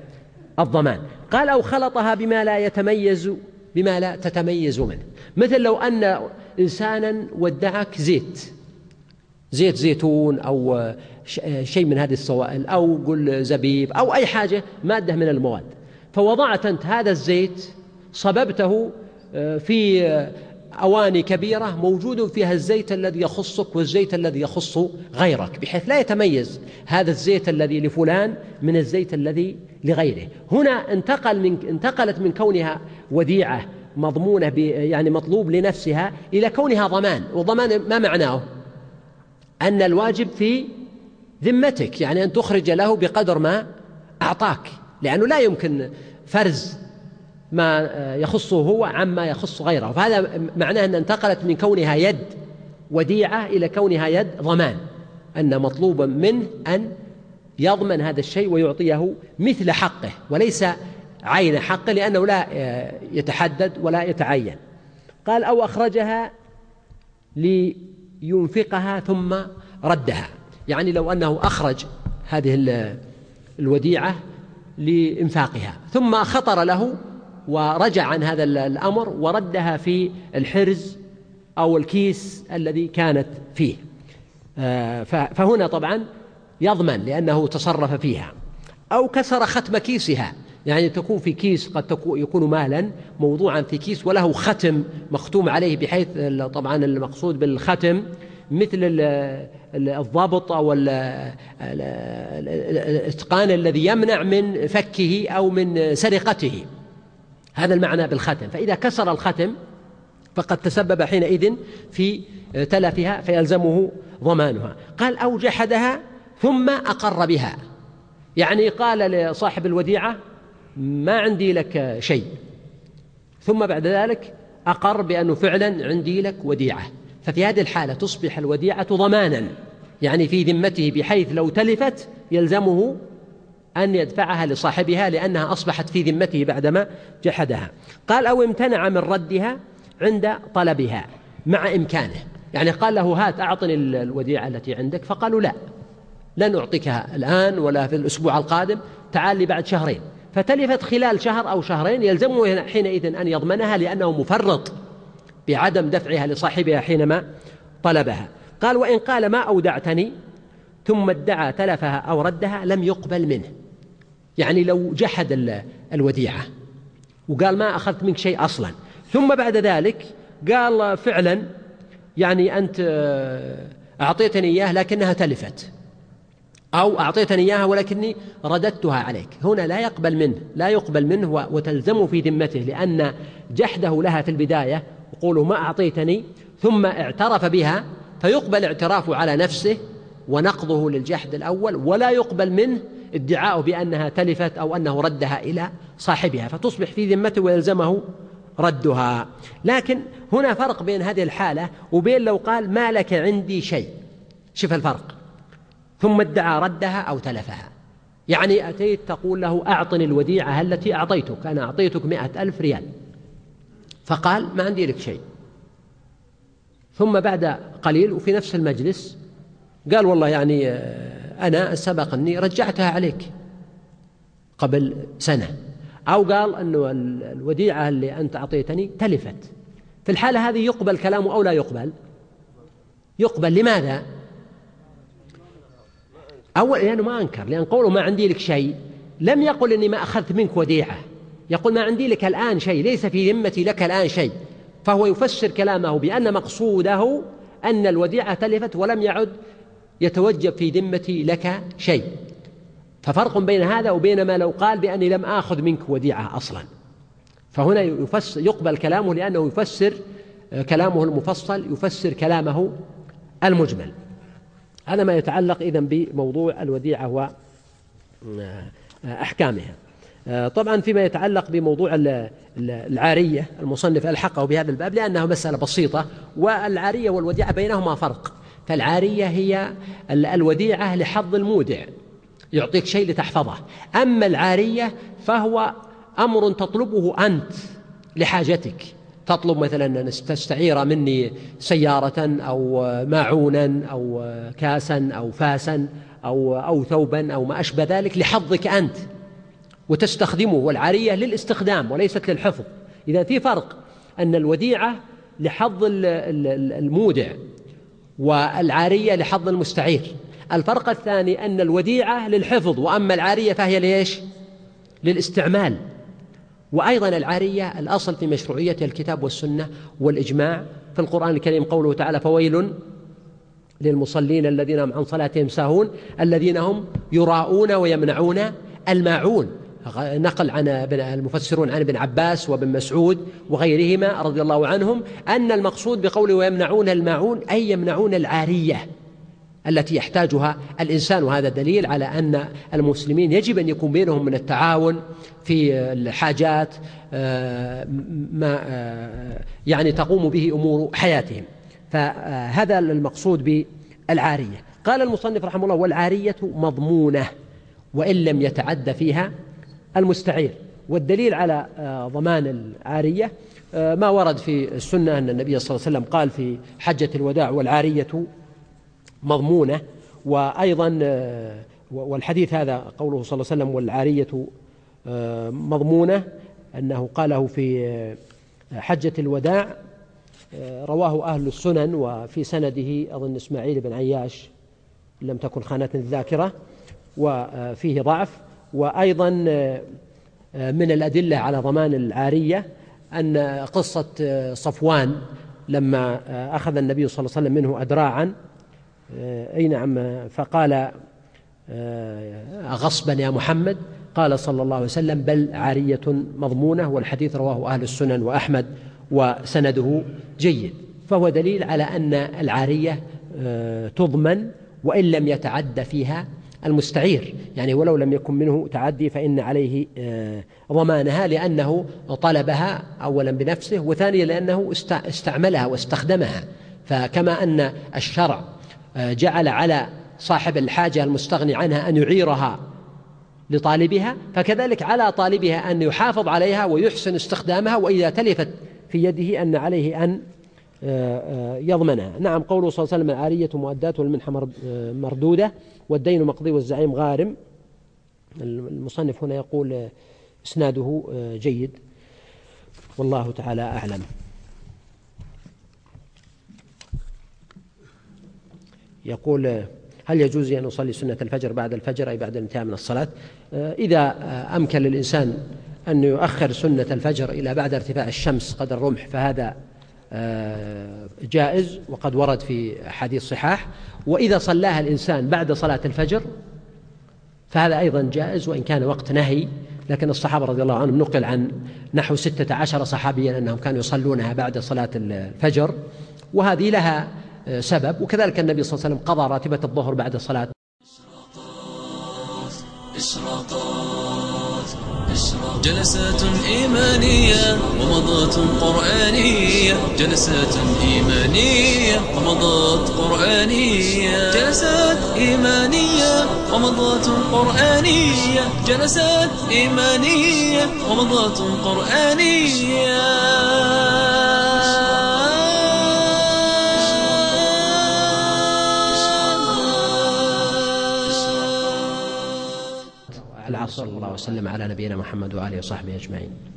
الضمان. قال أو خلطها بما لا يتميز بما لا تتميز منه. مثل لو أن إنسانا ودعك زيت زيت زيتون أو شيء من هذه السوائل أو قل زبيب أو أي حاجة مادة من المواد. فوضعت أنت هذا الزيت صببته آه، في أواني كبيرة موجود فيها الزيت الذي يخصك والزيت الذي يخص غيرك بحيث لا يتميز هذا الزيت الذي لفلان من الزيت الذي لغيره. هنا انتقل من انتقلت من كونها وديعة مضمونة يعني مطلوب لنفسها إلى كونها ضمان. وضمان ما معناه؟ أن الواجب في ذمتك يعني أن تخرج له بقدر ما أعطاك لأنه لا يمكن فرز ما يخصه هو عما يخص غيره. فهذا معناه أن انتقلت من كونها يد وديعة إلى كونها يد ضمان. أن مطلوبا منه أن يضمن هذا الشيء ويعطيه مثل حقه وليس عين حقه لأنه لا يتحدد ولا يتعين. قال أو أخرجها لينفقها ثم ردها. يعني لو أنه أخرج هذه الوديعة لإنفاقها ثم خطر له ورجع عن هذا الأمر وردها في الحرز أو الكيس الذي كانت فيه. آه، فهنا طبعا يضمن لأنه تصرف فيها. أو كسر ختم كيسها. يعني تكون في كيس قد يكون مالا موضوعا في كيس وله ختم مختوم عليه بحيث طبعا المقصود بالختم مثل الضابط أو الإتقان الذي يمنع من فكه أو من سرقته. هذا المعنى بالختم فإذا كسر الختم فقد تسبب حينئذ في تلفها فيلزمه ضمانها. قال أو جحدها ثم أقر بها. يعني قال لصاحب الوديعة ما عندي لك شيء. ثم بعد ذلك أقر بأنه فعلا عندي لك وديعة. ففي هذه الحالة تصبح الوديعة ضمانا. يعني في ذمته بحيث لو تلفت يلزمه أن يدفعها لصاحبها لأنها أصبحت في ذمته بعدما جحدها. قال أو امتنع من ردها عند طلبها مع إمكانه. يعني قال له هات أعطني الوديعة التي عندك. فقالوا لا لن أعطيكها الآن ولا في الأسبوع القادم تعال لي بعد شهرين. فتلفت خلال شهر أو شهرين يلزمه حينئذ أن يضمنها لأنه مفرط بعدم دفعها لصاحبها حينما طلبها. قال وإن قال ما أودعتني؟ ثم ادعى تلفها أو ردها لم يقبل منه. يعني لو جحد الوديعة. وقال ما أخذت منك شيء أصلا. ثم بعد ذلك قال فعلا يعني أنت أعطيتني إياه لكنها تلفت. أو أعطيتني إياها ولكني رددتها عليك. هنا لا يقبل منه لا يقبل منه وتلزم في ذمته لأن جحده لها في البداية وقوله ما أعطيتني ثم اعترف بها فيقبل اعترافه على نفسه ونقضه للجحد الأول ولا يقبل منه ادعاؤه بأنها تلفت أو أنه ردها إلى صاحبها فتصبح في ذمته ويلزمه ردها. لكن هنا فرق بين هذه الحالة وبين لو قال ما لك عندي شيء. شوف الفرق. ثم ادعى ردها أو تلفها. يعني أتيت تقول له أعطني الوديعة التي أعطيتك أنا أعطيتك مئة ألف ريال. فقال ما عندي لك شيء. ثم بعد قليل وفي نفس المجلس قال والله يعني أنا سبق أني رجعتها عليك قبل سنة. أو قال أنه الوديعة اللي أنت أعطيتني تلفت. في الحالة هذه يقبل كلامه أو لا يقبل؟ يقبل. لماذا؟ أول لأنه ما أنكر لأن قوله ما عندي لك شيء. لم يقل إني ما أخذت منك وديعة. يقول ما عندي لك الآن شيء ليس في ذمتي لك الآن شيء. فهو يفسر كلامه بأن مقصوده أن الوديعة تلفت ولم يعد يتوجب في ذمتي لك شيء. ففرق بين هذا وبين ما لو قال بأني لم آخذ منك وديعة أصلا. فهنا يفسر يقبل كلامه لأنه يفسر كلامه المفصل يفسر كلامه المجمل. هذا ما يتعلق إذن بموضوع الوديعة وأحكامها طبعا فيما يتعلق بموضوع العارية المصنف ألحقه بهذا الباب لأنها مسألة بسيطة والعارية والوديعة بينهما فرق. فالعارية هي الوديعة لحظ المودع. يعطيك شيء لتحفظه. أما العارية فهو أمر تطلبه أنت لحاجتك. تطلب مثلا أن تستعير مني سيارة أو ماعونا أو كاسا أو فاسا أو أو ثوبا أو ما أشبه ذلك لحظك أنت وتستخدمه. والعارية للاستخدام وليست للحفظ. إذا في فرق أن الوديعة لحظ المودع. والعارية لحظ المستعير. الفرق الثاني أن الوديعة للحفظ وأما العارية فهي ليش؟ للاستعمال. وأيضا العارية الأصل في مشروعية الكتاب والسنة والإجماع في القرآن الكريم قوله تعالى فويل للمصلين الذين هم عن صلاتهم ساهون الذين هم يراءون ويمنعون الماعون. نقل عن المفسرون عن ابن عباس وابن مسعود وغيرهما رضي الله عنهم أن المقصود بقوله ويمنعون الماعون أي يمنعون العارية التي يحتاجها الإنسان وهذا دليل على أن المسلمين يجب أن يكون بينهم من التعاون في الحاجات آه، ما آه، يعني تقوم به أمور حياتهم. فهذا المقصود بالعارية. قال المصنف رحمه الله والعارية مضمونة وإن لم يتعد فيها المستعير. والدليل على آه، ضمان العارية ما ورد في السنة أن النبي صلى الله عليه وسلم قال في حجة الوداع والعارية مضمونة وأيضا آه، والحديث هذا قوله صلى الله عليه وسلم والعارية آه، مضمونة أنه قاله في آه، حجة الوداع رواه أهل السنن وفي سنده أظن إسماعيل بن عياش لم تكن خانتني الذاكرة وفيه ضعف. وأيضا من الأدلة على ضمان العارية أن قصة صفوان لما أخذ النبي صلى الله عليه وسلم منه أدراعا آه، أي نعم فقال آه، غصبا يا محمد. قال صلى الله عليه وسلم بل عارية مضمونة والحديث رواه أهل السنن وأحمد وسنده جيد. فهو دليل على أن العارية آه، تضمن وإن لم يتعد فيها المستعير. يعني ولو لم يكن منه تعدي فإن عليه ضمانها لأنه طلبها أولا بنفسه وثانيا لأنه استعملها واستخدمها. فكما أن الشرع جعل على صاحب الحاجة المستغني عنها أن يعيرها لطالبها فكذلك على طالبها أن يحافظ عليها ويحسن استخدامها وإذا تلفت في يده أن عليه أن آه، آه، يضمنها. نعم قوله صلى الله عليه وسلم العارية مؤداة والمنحة آه، مردودة. والدين مقضي والزعيم غارم. المصنف هنا يقول إسناده جيد. والله تعالى أعلم. يقول هل يجوز أن أصلي سنة الفجر بعد الفجر أي بعد الانتهاء من الصلاة؟ آه، إذا آه، أمكن للإنسان أن يؤخر سنة الفجر إلى بعد ارتفاع الشمس قدر الرمح فهذا آه، جائز وقد ورد في حديث صحاح. وإذا صلاها الإنسان بعد صلاة الفجر فهذا أيضا جائز وإن كان وقت نهي. لكن الصحابة رضي الله عنهم نقل عن نحو ستة عشر صحابيا أنهم كانوا يصلونها بعد صلاة الفجر وهذه لها سبب. وكذلك النبي صلى الله عليه وسلم قضى راتبة الظهر بعد صلاة. إشراقات جلسات إيمانية ومضات قرآنية. جلسات إيمانية ومضات قرآنية. جلسات إيمانية ومضات قرآنية. جلسات إيمانية ومضات قرآنية. وصلى الله وسلم على نبينا محمد وآله وصحبه أجمعين.